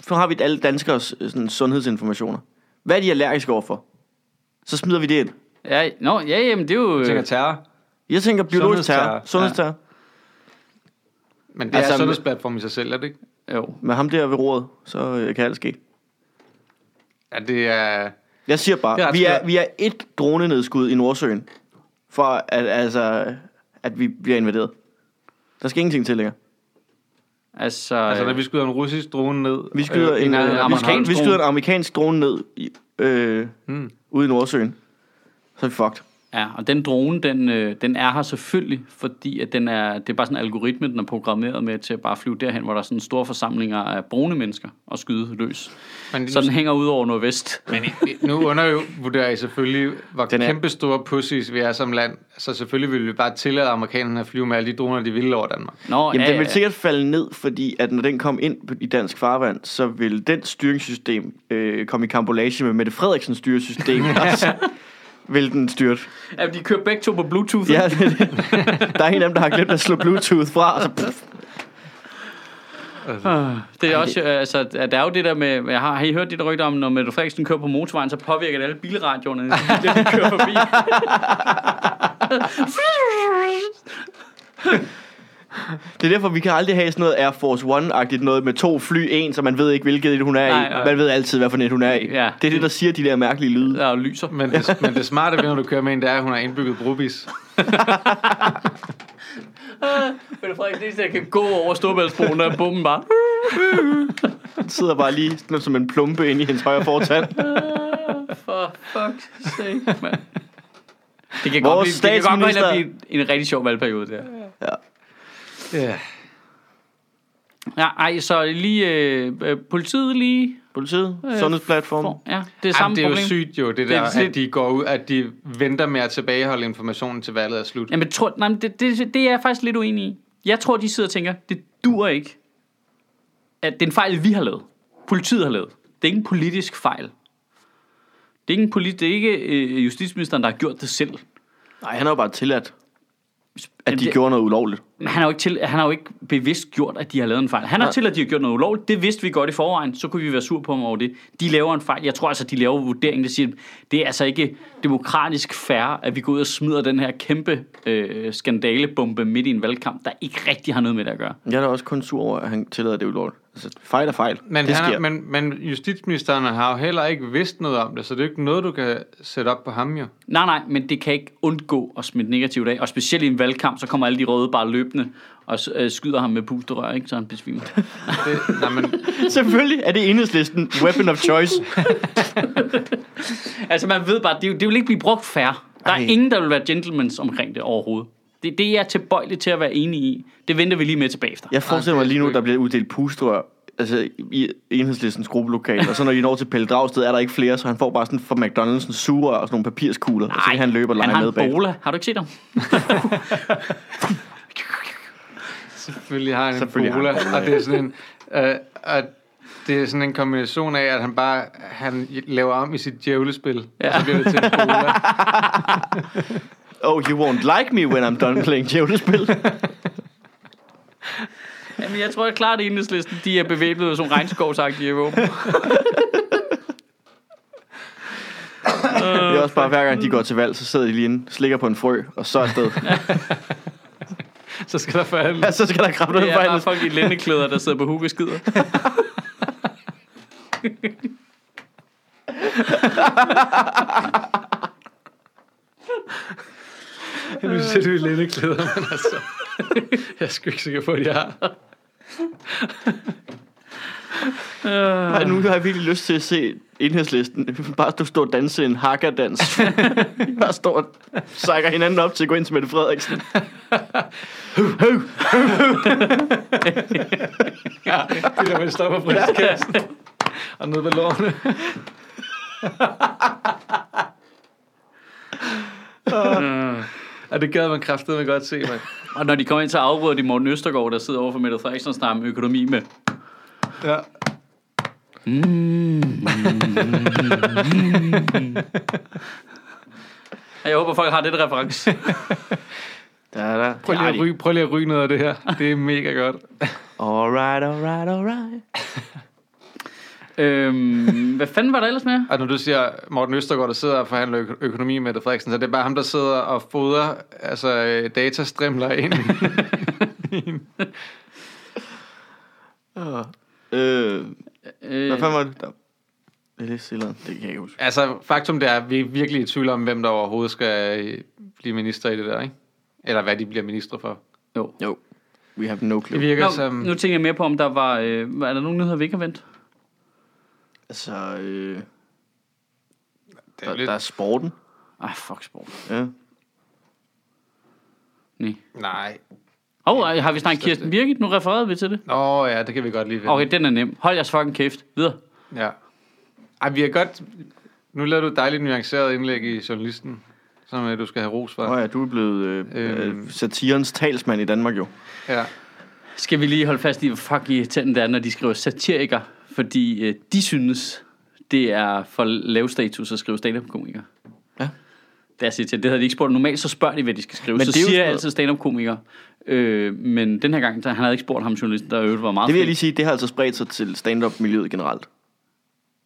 så har vi alle danskers øh, sådan, sundhedsinformationer. Hvad er de allergiske overfor? Så smider vi det ind. ja, no, ja, jamen, det er jo... Jeg tænker terror, Jeg tænker biologisk terror, Sundhedsterror. sundhedsterror. men det Altså, er sundhedsplatform i sig selv, er det ikke? Jo. Med ham der ved roret, så øh, kan alt ske. Ja, det er... Jeg siger er bare, ret vi er, vi er et dronenedskud i Nordsøen, for at, altså, at vi bliver invaderet. Der skal ingenting til længere. Altså, Altså, når vi skyder en russisk drone ned... Vi skyder, øh, en, øh, af vi, amerikansk skyder, vi drone. skyder en amerikansk drone ned i, øh, Hmm. ude i Nordsøen. Så er vi fucked. Ja, og den drone, den, øh, den er her selvfølgelig, fordi at den er, det er bare sådan en algoritme, den er programmeret med til at bare flyve derhen, hvor der er sådan store forsamlinger af brune mennesker og skyde løs. Men, Så den hænger ud over nordvest. men i- nu undervurderer I selvfølgelig, hvor Den er- kæmpe store pussies vi er som land. Så selvfølgelig vil vi bare tillade amerikanerne at flyve med alle de droner, de vil over Danmark. Nå, Jamen, ja, den vil sikkert falde ned, fordi at når den kom ind i dansk farvand, så vil den styringssystem øh, komme i kambolage med Mette Frederiksens styresystem. [LAUGHS] vil den styrte. Ja, de kører begge to på Bluetooth. Ja, det, er det. der er en af dem, der har glemt at slå Bluetooth fra, og så pff, Det er også, øh, altså, der er jo det der med, jeg har, har I hørt de der rygter om, når Mette Frederiksen kører på motorvejen, så påvirker det alle bilradioerne, det de kører forbi. [LAUGHS] [LAUGHS] Det er derfor, vi kan aldrig have sådan noget Air Force One-agtigt noget med to fly, en, så man ved ikke, hvilket et hun er Nej, i. nej. Man ved altid, hvad for net hun er i. Ja. Det er det, der siger de der mærkelige lyde. Der er jo lyser. Men det, men det smarte ved, når du kører med en, det er, at hun har indbygget brobis. Mette [LAUGHS] Frederiksen, det er, kan gå over Storbæltsbroen, der er bomben bare. Den sidder bare lige sådan som en plumpe inde i hendes højre fortand. For fuck's sake, mand. Det kan, Vores godt blive, det kan godt og blive en rigtig sjov valgperiode, der. Ja. Ja. Ja, ej, så lige øh, øh, politiet lige Politiet, Øh, sundhedsplatform. For, ja, det er Jamen, samme det er jo problem. sygt jo, det Det er der, lidt- at de går ud, at de venter med at tilbageholde informationen til valget er slut. Jamen, tror, nej, men det, det, det er jeg faktisk lidt uenig i. Jeg tror, de sidder og tænker, det dur ikke, at det er en fejl, vi har lavet. Politiet har lavet. Det er ikke en politisk fejl. Det er ikke, en politi- det er ikke øh, justitsministeren, der har gjort det selv. Nej, han har jo bare tilladt, at Jamen, de det- gjorde noget ulovligt. Men han har, jo ikke til, han har jo ikke bevidst gjort, at de har lavet en fejl. Han har Nej. til, at de har gjort noget ulovligt. Det vidste vi godt i forvejen. Så kunne vi være sur på dem over det. De laver en fejl. Jeg tror altså, de laver vurderingen, der siger, det er altså ikke demokratisk fair, at vi går ud og smider den her kæmpe øh, skandalebombe midt i en valgkamp, der ikke rigtig har noget med det at gøre. Jeg er da også kun sur over, at han tillader det ulovligt. Altså, fejl er fejl. Men, det han sker. er, men, men justitsministeren har jo heller ikke vidst noget om det, så det er jo ikke noget, du kan sætte op på ham jo. Nej, nej, men det kan ikke undgå at smitte negativt af. Og specielt i en valgkamp, så kommer alle de røde bare løbende og øh, skyder ham med pusterør, ikke? så han besvimer. [LAUGHS] Det, nej, men, [LAUGHS] Selvfølgelig er det enhedslisten weapon of choice. [LAUGHS] Altså man ved bare, det, det vil ikke blive brugt fair. Der er Ej. ingen, der vil være gentlemans omkring det overhovedet. Det, det er jeg tilbøjelig til at være enig i. Det venter vi lige med tilbage efter. Jeg forestiller Nej, mig lige nu, der bliver uddelt pustrør altså, i enhedslistens gruppelokale, og så når I når til Pelle Dragsted, er der ikke flere, så han får bare sådan fra McDonald's en sugerør og sådan nogle papirskugler, og så kan han løbe og han lege har med en bag. bola. Har du ikke set ham? [LAUGHS] selvfølgelig har han en Selvfølgelig har bola, han en og det er sådan en... Øh, at det er sådan en kombination af, at han bare han laver om i sit djævlespil, ja. og så bliver det til en bola. [LAUGHS] Oh, you won't like me when I'm done playing djævlespil. [LAUGHS] Jamen, jeg tror jeg klart, at enhedslisten de er bevæbnet nogle regnskovsagtige våben. Det er også bare, hver gang de går til valg, så sidder de lige inde, slikker på en frø, og så er afsted. [LAUGHS] Så skal der forhandle. Ja, så skal der Det noget er bare folk i lændeklæder, der sidder på huggeskider. [LAUGHS] Nu ser du i lændeklæder, men altså... [LAUGHS] Jeg er sgu ikke sikker på, at jeg har. [LAUGHS] Nej, nu har jeg virkelig lyst til at se enhedslisten. Bare stå, stå og danse en hakkerdans. [LAUGHS] bare stå og sækker hinanden op til at gå ind til Mette Frederiksen. Ja, det der, man stopper brystkassen. Og ned ved lårene. Ja, det gad man kraftedeme godt se, mand. [LAUGHS] Og når de kommer ind, så afbryder de Morten Østergaard, der sidder over for Mette Frederiksen og snakker om økonomi med. Ja. Jeg håber, folk har det reference. [LAUGHS] Da, da. Prøv lige, at ryge, prøv lige at ryge noget af det her. Det er mega godt. Alright, alright, alright. [LAUGHS] øhm, hvad fanden var der ellers med? Og [LAUGHS] når du siger Morten Østergaard, der sidder og forhandler øko- økonomi med Mette Frederiksen, så det er bare ham, der sidder og fodrer altså, øh, datastrimler ind. Øh, [LAUGHS] Øh, hvad fanden var det? Der... Det er lidt stillere. Det kan jeg ikke huske. altså, faktum det er, at vi er virkelig i tvivl om, hvem der overhovedet skal øh, blive minister i det der, ikke? Eller hvad de bliver minister for. jo. Jo. We have no Det clue. virker Nå, som... nu tænker jeg mere på, om der var... Øh, er der nogen nyheder, vi ikke har vendt? Altså, øh, Det der, er lidt... der er sporten. Ej, fuck sport. Ja. Nej. Nej. Åh, oh, har vi snakket Kirsten Birgit? Nu refererede vi til det. Nå ja, det kan vi godt lige finde. Okay, den er nem. Hold jeres fucking kæft. Videre. Ja. Ej, vi har godt... Nu lavede du et dejligt nuanceret indlæg i Journalisten, som øh, du skal have ros for. Nå ja, du er blevet øh, Øhm. øh, satirens talsmand i Danmark jo. Ja. Skal vi lige holde fast i, hvor fuck irriterende det er, når de skriver satiriker, fordi øh, de synes, det er for lav status at skrive stand-up-komiker. Ja. Det, er til, det havde de ikke spurgt. Normalt så spørger de, hvad de skal skrive. Men så det er siger jeg altid stand-up-komiker. Øh, men den her gang, der, han havde ikke spurgt ham journalisten, der øvrigt var meget Det vil jeg lige sige, det har altså spredt sig til stand-up-miljøet generelt.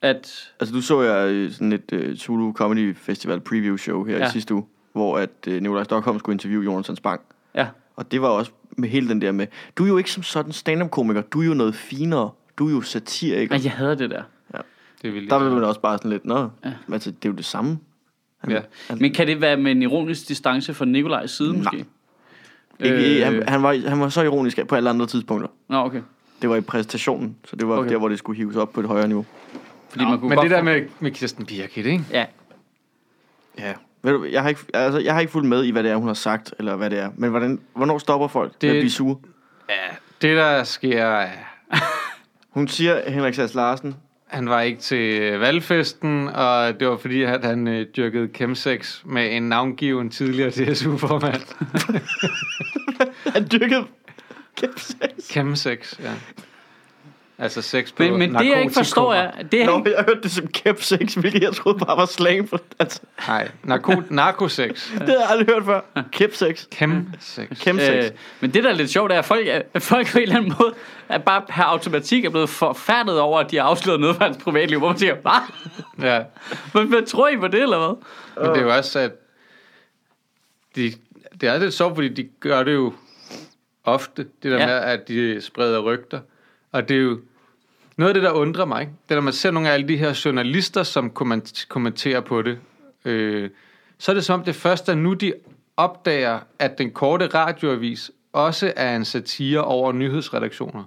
at Altså, du så jeg øh, sådan et uh, Zulu Comedy Festival preview show her ja. I sidste uge, hvor at uh, Nikolaj Stockholm skulle interviewe Jonathan Spang. ja, Og det var også med hele den der med, du er jo ikke som sådan stand-up-komiker, du er jo noget finere, du er jo satiriker. men jeg hader det der. Det vil Der vil man også bare sådan lidt, nå, ja. Ja. altså, det er jo det samme. Han, Ja. han, Men kan det være med en ironisk distance fra Nikolajs side, måske? ikke, Øh. han, han, var, han var så ironisk på alle andre tidspunkter. Nå, okay. Det var i præstationen, så det var okay. Der, hvor det skulle hives op på et højere niveau. Fordi Nå, man kunne men det der med, med Kirsten Birgit, ikke? Ja, Ja. Ved du, jeg har, ikke, altså, jeg har ikke fulgt med i, hvad det er, hun har sagt, eller hvad det er. Men hvordan, hvornår stopper folk det... Det- med at blive sure? Ja, det der sker... Hun siger, Henrik Sass Larsen, han var ikke til valgfesten, og det var fordi, at han øh, dyrkede chemsex med en navngiven tidligere DSU-formand. [LAUGHS] Han dyrkede kæmpe Chemsex, ja. Altså sex på Men, men det jeg ikke forstår er, det er Nå, ikke, jeg hørte det som kæmpe sex, hvilket jeg troede bare var slang for. Altså, Nej, narko, narkosex. [LAUGHS] det har jeg aldrig hørt før. Kæmpe sex. Chemsex. Kæmpe sex. øh, men det der er lidt sjovt er, at folk, er- at folk på en eller anden måde er bare per automatik er blevet forfærdet over, at de har afsløret noget fra hans privatliv, hvor man siger, hvad? Ja. [LAUGHS] Hvad, hvad tror I på det, eller hvad? Men det er jo også, at de, det er lidt sjovt, fordi de gør det jo ofte, det der ja. med, at de spreder rygter. Og det er jo noget af det, der undrer mig, det er, når man ser nogle af alle de her journalister, som komment- kommenterer på det, øh, så er det som om det først er nu, de opdager, at den korte radioavis også er en satire over nyhedsredaktioner.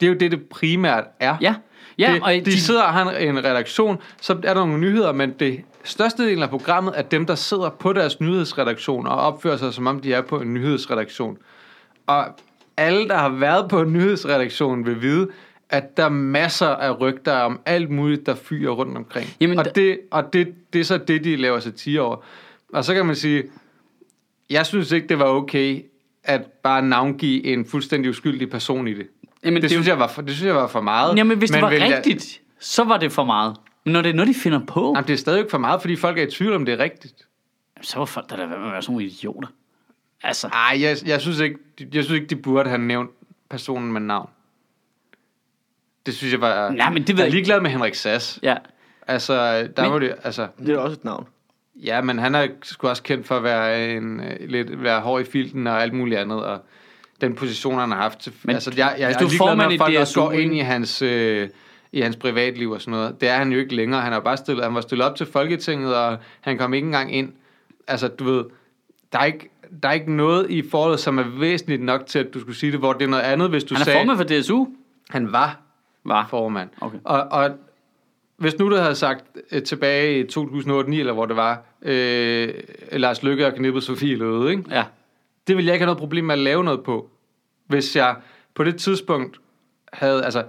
Det er jo det, det primært er. Ja, ja det, og de, de sidder og har en, en redaktion, så er der nogle nyheder, men det største del af programmet er dem, der sidder på deres nyhedsredaktion og opfører sig, som om de er på en nyhedsredaktion. Og alle, der har været på en nyhedsredaktion, vil vide, at der er masser af rygter om alt muligt, der fyrer rundt omkring. Jamen, og det, og det, det er så det, de laver satire over. Og så kan man sige, jeg synes ikke, det var okay, at bare navngive en fuldstændig uskyldig person i det. Jamen, det, det, synes jeg var for, det synes jeg var for meget. Jamen, hvis det var vil jeg- rigtigt, så var det for meget. Men når det er noget, de finder på, Jamen, det er stadig ikke for meget, fordi folk er i tvivl om, det er rigtigt. så var folk der da være sådan nogle idioter. Altså, Ej, jeg, jeg, synes ikke, jeg synes ikke, de burde have nævnt personen med navn. Det synes jeg var... Nej, men det ved jeg er ligeglad med Henrik Sass. ja. Altså, der Men- var det... Altså, Det er også et navn. ja, men han er sgu også kendt for at være, en, øh, lidt, være hård i filten og alt muligt andet, og den position, han har haft. Til, Men altså, jeg, jeg, hvis jeg du er ligeglad med, at i folk også går ind i hans, øh, i hans privatliv og sådan noget. Det er han jo ikke længere. Han, er bare stillet, han var stillet op til Folketinget, og han kom ikke engang ind. Altså, du ved, der er ikke, der er ikke noget i forholdet, som er væsentligt nok til, at du skulle sige det, hvor det er noget andet, hvis du Han er sagde, formand for DSU. han var Var. formand. Okay. Og, og hvis nu du havde sagt øh, tilbage i 2008 eller hvor det var, øh, Lars Lykke og knippet Sofie Løde, ikke? Ja. det ville jeg ikke have noget problem med at lave noget på. Hvis jeg på det tidspunkt havde, altså,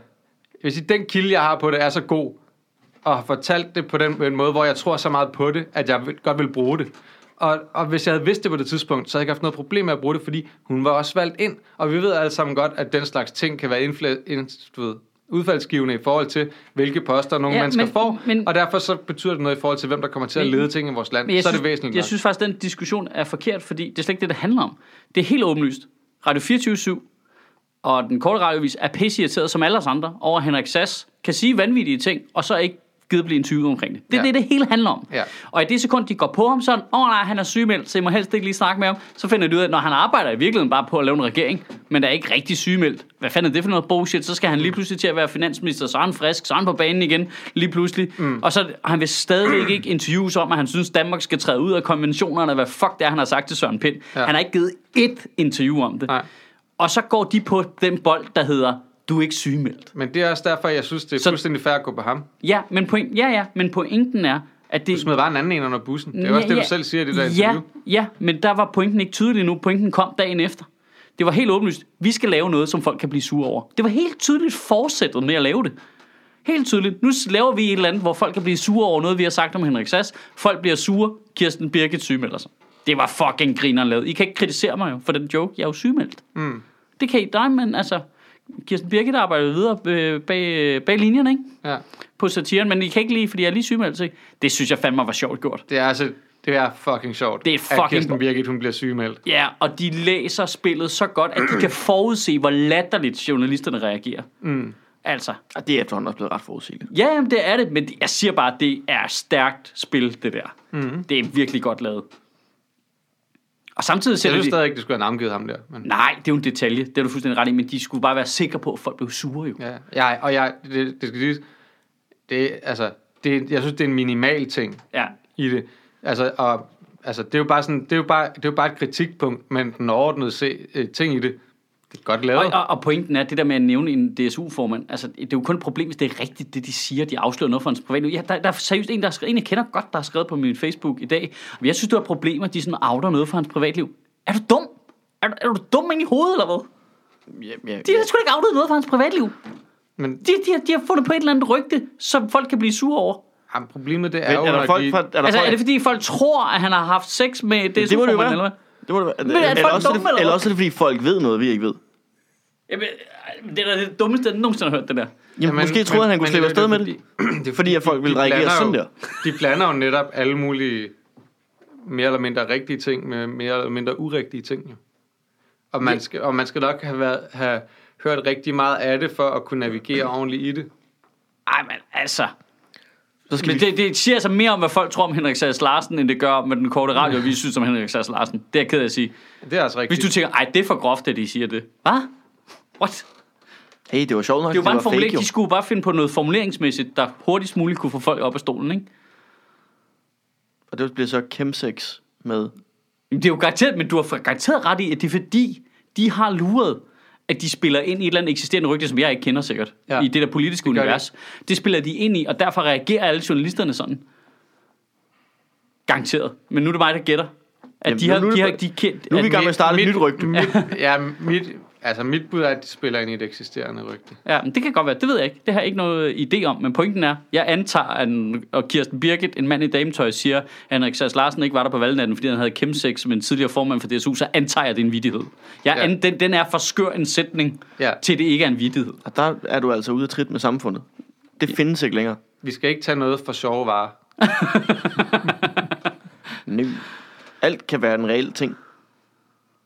hvis den kilde, jeg har på det, er så god, og har fortalt det på den, en måde, hvor jeg tror så meget på det, at jeg godt vil bruge det. Og, og hvis jeg havde vidst det på det tidspunkt, så havde jeg ikke haft noget problem med at bruge det, fordi hun var også valgt ind. Og vi ved alle sammen godt, at den slags ting kan være ind, du ved, udfaldsgivende i forhold til, hvilke poster nogle Ja, mennesker men- får. men- og derfor så betyder det noget i forhold til, hvem der kommer til at lede ting i vores land. Men så er det væsentligt Jeg nok. synes faktisk, at den diskussion er forkert, fordi det er slet ikke det, det handler om. Det er helt åbenlyst. Radio 24 og den korte radiovis er pisse irriteret, som alle os andre, over Henrik Sass kan sige vanvittige ting, og så ikke givet blive interviewet omkring det. Det er Ja. det, det hele handler om. Ja. Og i det sekund, de går på ham sådan, åh oh, nej, han er sygemeldt, så I må helst ikke lige snakke med ham, så finder de ud af, at når han arbejder i virkeligheden bare på at lave en regering, men der er ikke rigtig sygemeldt. Hvad fanden er det for noget bullshit? Så skal han lige pludselig til at være finansminister, så er han frisk, så er han på banen igen, lige pludselig. Mm. Og så han vil stadigvæk ikke interviews om, at han synes, Danmark skal træde ud af konventionerne, hvad fuck det er, han har sagt til Søren Pind. Ja. Han har ikke givet ét interview om det. Nej. Og så går de på den bold, der hedder, du er ikke sygemeldt. Men det er også derfor, jeg synes, det er Så- fuldstændig fair at gå på ham. Ja, men, point, ja, ja, men pointen er, at det... Du smed bare en anden en under bussen. Det er jo også det, du selv siger i det der ja, interview. ja, men der var pointen ikke tydelig nu. Pointen kom dagen efter. Det var helt åbenlyst. Vi skal lave noget, som folk kan blive sure over. Det var helt tydeligt fortsættet med at lave det. Helt tydeligt. Nu laver vi et eller andet, hvor folk kan blive sure over noget, vi har sagt om Henrik Sass. Folk bliver sure. Kirsten Birgit sygemelder sig. Det var fucking grineren lavet. I kan ikke kritisere mig jo for den joke. Jeg er jo sygemeldt. Mm. Det kan I dig, men altså... Kirsten Birgit arbejder videre øh, bag, bag linjerne, ikke? Ja. På satiren, men I kan ikke lide, fordi jeg er lige sygemeldt. ikke? Det synes jeg fandme var sjovt gjort. Det er altså, det er fucking sjovt. Det er At fucking- Kirsten Birgit, hun bliver sygemeldt. Ja, og de læser spillet så godt, at de kan [CLEARS THROAT] forudse, hvor latterligt journalisterne reagerer. Mm. Altså, Og det er efterhånden også blevet ret forudsigeligt. ja, jamen, det er det, men jeg siger bare, at det er stærkt spil, det der. Mm. Det er virkelig godt lavet. Og samtidig Jeg sætter synes stadig ikke, du skulle have navngivet ham der. Men, Nej, det er jo en detalje, det er du fuldstændig ret i, men de skulle bare være sikre på, at folk blev sure jo. ja, jeg, og jeg, det, det skal siges, det, altså, det, jeg synes, det er en minimal ting Ja, i det. Altså, og, altså, det er jo bare sådan, det er jo bare, det er jo bare et kritikpunkt, men den overordnede se, øh, ting i det, det godt lavet. og, og, og pointen er, det der med at nævne en DSU-formand, altså det er jo kun et problem, hvis det er rigtigt, det de siger, de afslører noget for hans privatliv. Ja, der, der er seriøst en, der har skrevet, en jeg kender godt, der har skrevet på min Facebook i dag, men jeg synes, det er et problem, at de sådan outer noget for hans privatliv. Er du dum? Er, du- er du dum ind i hovedet, eller hvad? Ja, ja, De har sgu ikke outet noget for hans privatliv. Men De, de, har, de har fundet på et eller andet rygte, som folk kan blive sure over. jamen, problemet det er, Men jo, er der når folk de, fra... Er der Altså, folk, er det fordi folk tror, at han har haft sex med det, det må det jo være. eller hvad? det må det være. Men er eller, folk også er dumme, det, eller eller også er det, fordi folk ved noget, vi ikke ved. Jamen, det er da det dummeste, jeg nogensinde har hørt, det der. Jamen, måske troede han, han kunne slippe afsted med det. [CLEARS THROAT] det Fordi at folk ville reagere sådan der. De blander jo netop alle mulige mere eller mindre rigtige ting med mere eller mindre urigtige ting. Jo. Og, man skal, og man skal nok have, været, have hørt rigtig meget af det, for at kunne navigere ordentligt i det. Ej, men altså... Så skal Men vi, det, det siger altså mere om, hvad folk tror om Henrik Sass Larsen, end det gør om, hvad den korte radio, vi synes om Henrik Sass Larsen. Det er jeg ked af at sige. Det er altså rigtigt. Hvis du tænker, ej, det er for groft, at de siger det. Hvad? What? hey, det var sjovt nok. Det er jo bare en var formulering. fake, jo. De skulle bare finde på noget formuleringsmæssigt, der hurtigst muligt kunne få folk op af stolen, ikke? Og det bliver så chemsex med... Det er jo garanteret, men du har garanteret ret i, at det er fordi, de har luret, at de spiller ind i et eller andet eksisterende rygte, som jeg ikke kender sikkert, ja. I det der politiske Det univers. Det. det spiller de ind i, og derfor reagerer alle journalisterne sådan. Garanteret. Men nu er det mig, der gætter. At Jamen, de har, nu det de har, bare- de kendt, Nu er vi i gang med at starte et nyt rygte. Mit, ja, mit, altså mit bud er, at de spiller ind i et eksisterende rygte. Ja, men det kan godt være. Det ved jeg ikke. Det har jeg ikke noget idé om. Men pointen er, jeg antager, at og Kirsten Birgit, en mand i dametøj, siger, at Henrik Sass Larsen ikke var der på valgnatten, fordi han havde kæmsex med en tidligere formand for DSU, så antager jeg, det er en vidighed. Jeg, Ja. an, den, den er for skør en sætning, Ja. til det ikke er en vidighed. Og der er du altså ude af trit med samfundet. Det findes ikke længere. Vi skal ikke tage noget for sjove varer. [LAUGHS] Nej. Alt kan være en reel ting.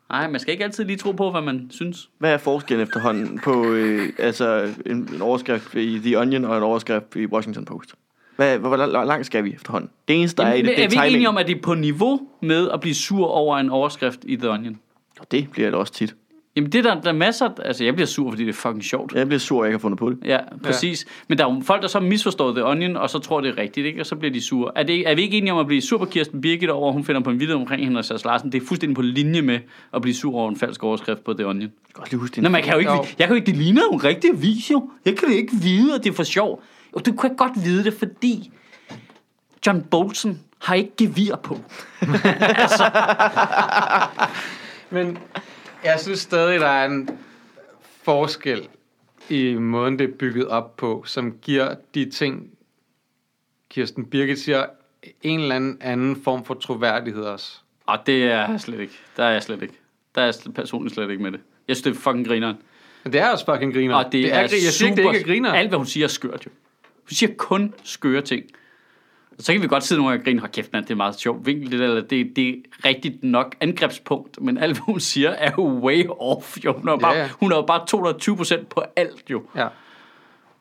Nej, man skal ikke altid lige tro på, hvad man synes. Hvad er forskellen efterhånden på øh, altså en, en overskrift i The Onion og en overskrift i Washington Post? Hvad, hvor, hvor langt skal vi efterhånden? Det eneste, der er i det, det er er vi ikke enige om, at det er på niveau med at blive sur over en overskrift i The Onion? Og det bliver det også tit. Jamen, det er der, der er masser... Altså, jeg bliver sur, fordi det er fucking sjovt. Jeg bliver sur, at jeg ikke har fundet på det. Ja, præcis. Ja. Men der er jo folk, der så misforstår The Onion, og så tror det er rigtigt, ikke? og så bliver de sure. Er, det, er vi ikke enige om at blive sur på Kirsten Birgit over, at hun finder på en video omkring Henrik Sass Larsen? Det er fuldstændig på linje med at blive sur over en falsk overskrift på The Onion. Jeg kan godt lige huske din Nå, man kan jo ikke, jeg kan jo ikke, det ligner jo en rigtig vis, jo. Jeg kan jo ikke vide, at det er for sjov. Jo, du kan godt vide det, fordi John Bolton har ikke gevir på. [LAUGHS] [LAUGHS] Men jeg synes stadig, der er en forskel i måden, det er bygget op på, som giver de ting, Kirsten Birgit siger, en eller anden anden form for troværdighed også. Og det er jeg slet ikke. Der er jeg slet ikke. Der er jeg personligt slet ikke med det. Jeg synes, det er fucking grineren. Men det er også fucking griner. Og det, er, grin- jeg siger super, ikke, det ikke er griner. Alt, hvad hun siger, er skørt jo. Hun siger kun skøre ting. Så kan vi godt sidde nogle gange og grine, hold kæft, mand, det er meget sjovt vinkel, det der, eller det, det er rigtigt nok angrebspunkt, men alt, hvad hun siger, er jo way off, jo. Hun er, bare, Ja, ja. hun er bare 220 procent på alt, jo. Ja.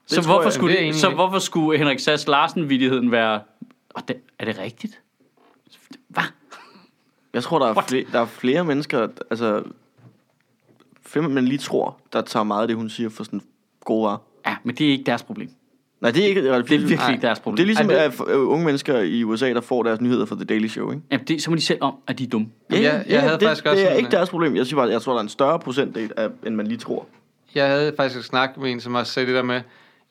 Så tror hvorfor, jeg- skulle det det, egentlig så ikke. hvorfor skulle Henrik Sass Larsen-vidigheden være... Og det, er det rigtigt? Hvad? Jeg tror, der er, What? flere, der er flere mennesker, altså, flere, man lige tror, der tager meget af det, hun siger for sådan gode varer. Ja, men det er ikke deres problem. Nej, det er ikke Det er virkelig Nej. ikke deres problem. Det er ligesom Ej, at øh, unge mennesker i USA, der får deres nyheder fra The Daily Show, ikke? Jamen, det, så må de selv om, at de er dumme. Jeg- jeg havde det, faktisk også det er ikke deres problem. Jeg siger bare, jeg tror, der er en større procentdel, af, end man lige tror. Jeg havde faktisk snakket med en, som også sagde det der med,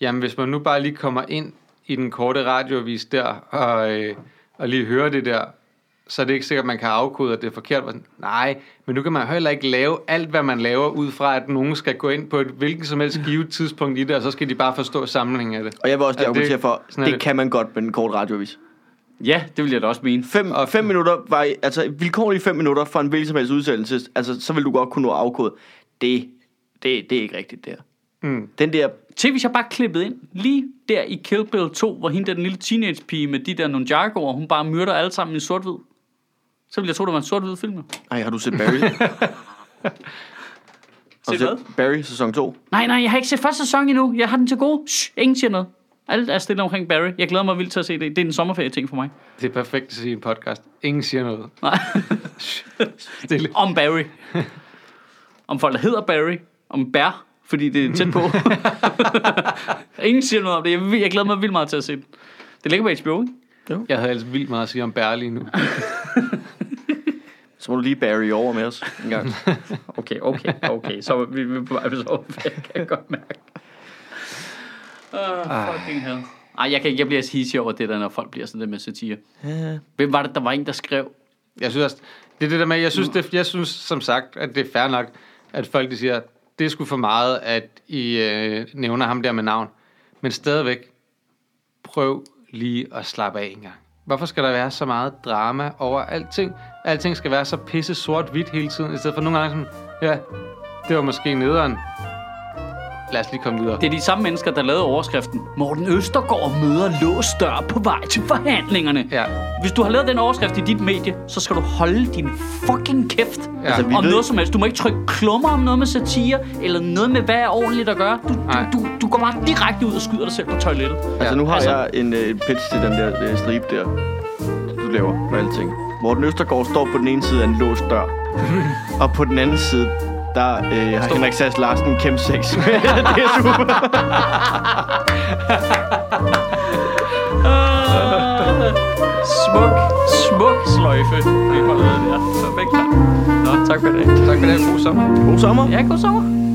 jamen hvis man nu bare lige kommer ind i den korte radioavis der, og, øh, og lige hører det der, så er det ikke sikkert, at man kan afkode, at det er forkert. Nej, men nu kan man heller ikke lave alt, hvad man laver, ud fra, at nogen skal gå ind på et hvilket som helst givet tidspunkt i det, og så skal de bare forstå sammenhængen af det. Og jeg vil også lige argumentere for, det, det. kan man godt med en kort radioavis. Ja, det vil jeg da også mene. Fem, og fem minutter var, altså vilkårlige fem minutter for en hvilken som helst udsendelse, altså så vil du godt kunne nå afkode. Det, det, det er ikke rigtigt, det her. Mm. Den der, Tænk, hvis jeg bare klippede ind lige der i Kill Bill 2, hvor hende der den lille teenage pige med de der Nunjagoer, hun bare myrder alle sammen i sort-hvid. Så ville jeg tro, det var en sort-hvid film. jo. ej, har du set Barry? [LAUGHS] har du Set Barry sæson 2? Nej, nej, jeg har ikke set første sæson endnu. Jeg har den til gode. Shh, ingen siger noget. Alt er stille omkring Barry. Jeg glæder mig vildt til at se det. Det er en sommerferie-ting for mig. Det er perfekt at sige i en podcast. Ingen siger noget. Nej. [LAUGHS] Stille. Om Barry. [LAUGHS] om folk, der hedder Barry. Om Bær, fordi det er tæt på. ingen siger noget om det. Jeg, jeg glæder mig vildt meget til at se det. Det ligger på HBO, ikke? Jeg havde altså vildt meget at sige om Bær lige nu. [LAUGHS] Så må du lige Barry over med os en gang. [LAUGHS] Okay, okay, okay. Så vi, vi er på vej på sommerferie, kan jeg godt mærke. Uh, fucking hell. Ej, jeg, kan, jeg bliver hissig over det der, når folk bliver sådan der med satire. Ja. Hvem var det, der var en, der skrev? Jeg synes også, det er det der med, jeg synes, det, jeg synes som sagt, at det er fair nok, at folk de siger, det er sgu for meget, at I øh, nævner ham der med navn. Men stadigvæk, prøv lige at slappe af en gang. Hvorfor skal der være så meget drama over alting? Alting skal være så pisse sort-hvidt hele tiden, i stedet for nogle gange sådan, ja, det var måske nederen. Lad os lige komme videre. Det er de samme mennesker, der lavede overskriften. Morten Østergaard møder låst dør på vej til forhandlingerne. Ja. Hvis du har lavet den overskrift i dit medie, så skal du holde din fucking kæft. Ja. Altså, vi om ved- noget som helst. Du må ikke trykke klummer om noget med satire, eller noget med, hvad er ordentligt at gøre. Du, Nej. du, du, du går bare direkte ud og skyder dig selv på toilettet. Altså, nu har altså- jeg en øh, pitch til den der øh, stribe der, du laver for alting. Morten Østergaard står på den ene side af en låst dør, [LAUGHS] og på den anden side, der øh, har Henrik Sass Larsen kæmpe sex med [LAUGHS] DSU. Smuk, smuk sløjfe. Vi holder der. Perfekt. Nå, tak for det. Tak for det. God sommer. God sommer. Ja, god sommer.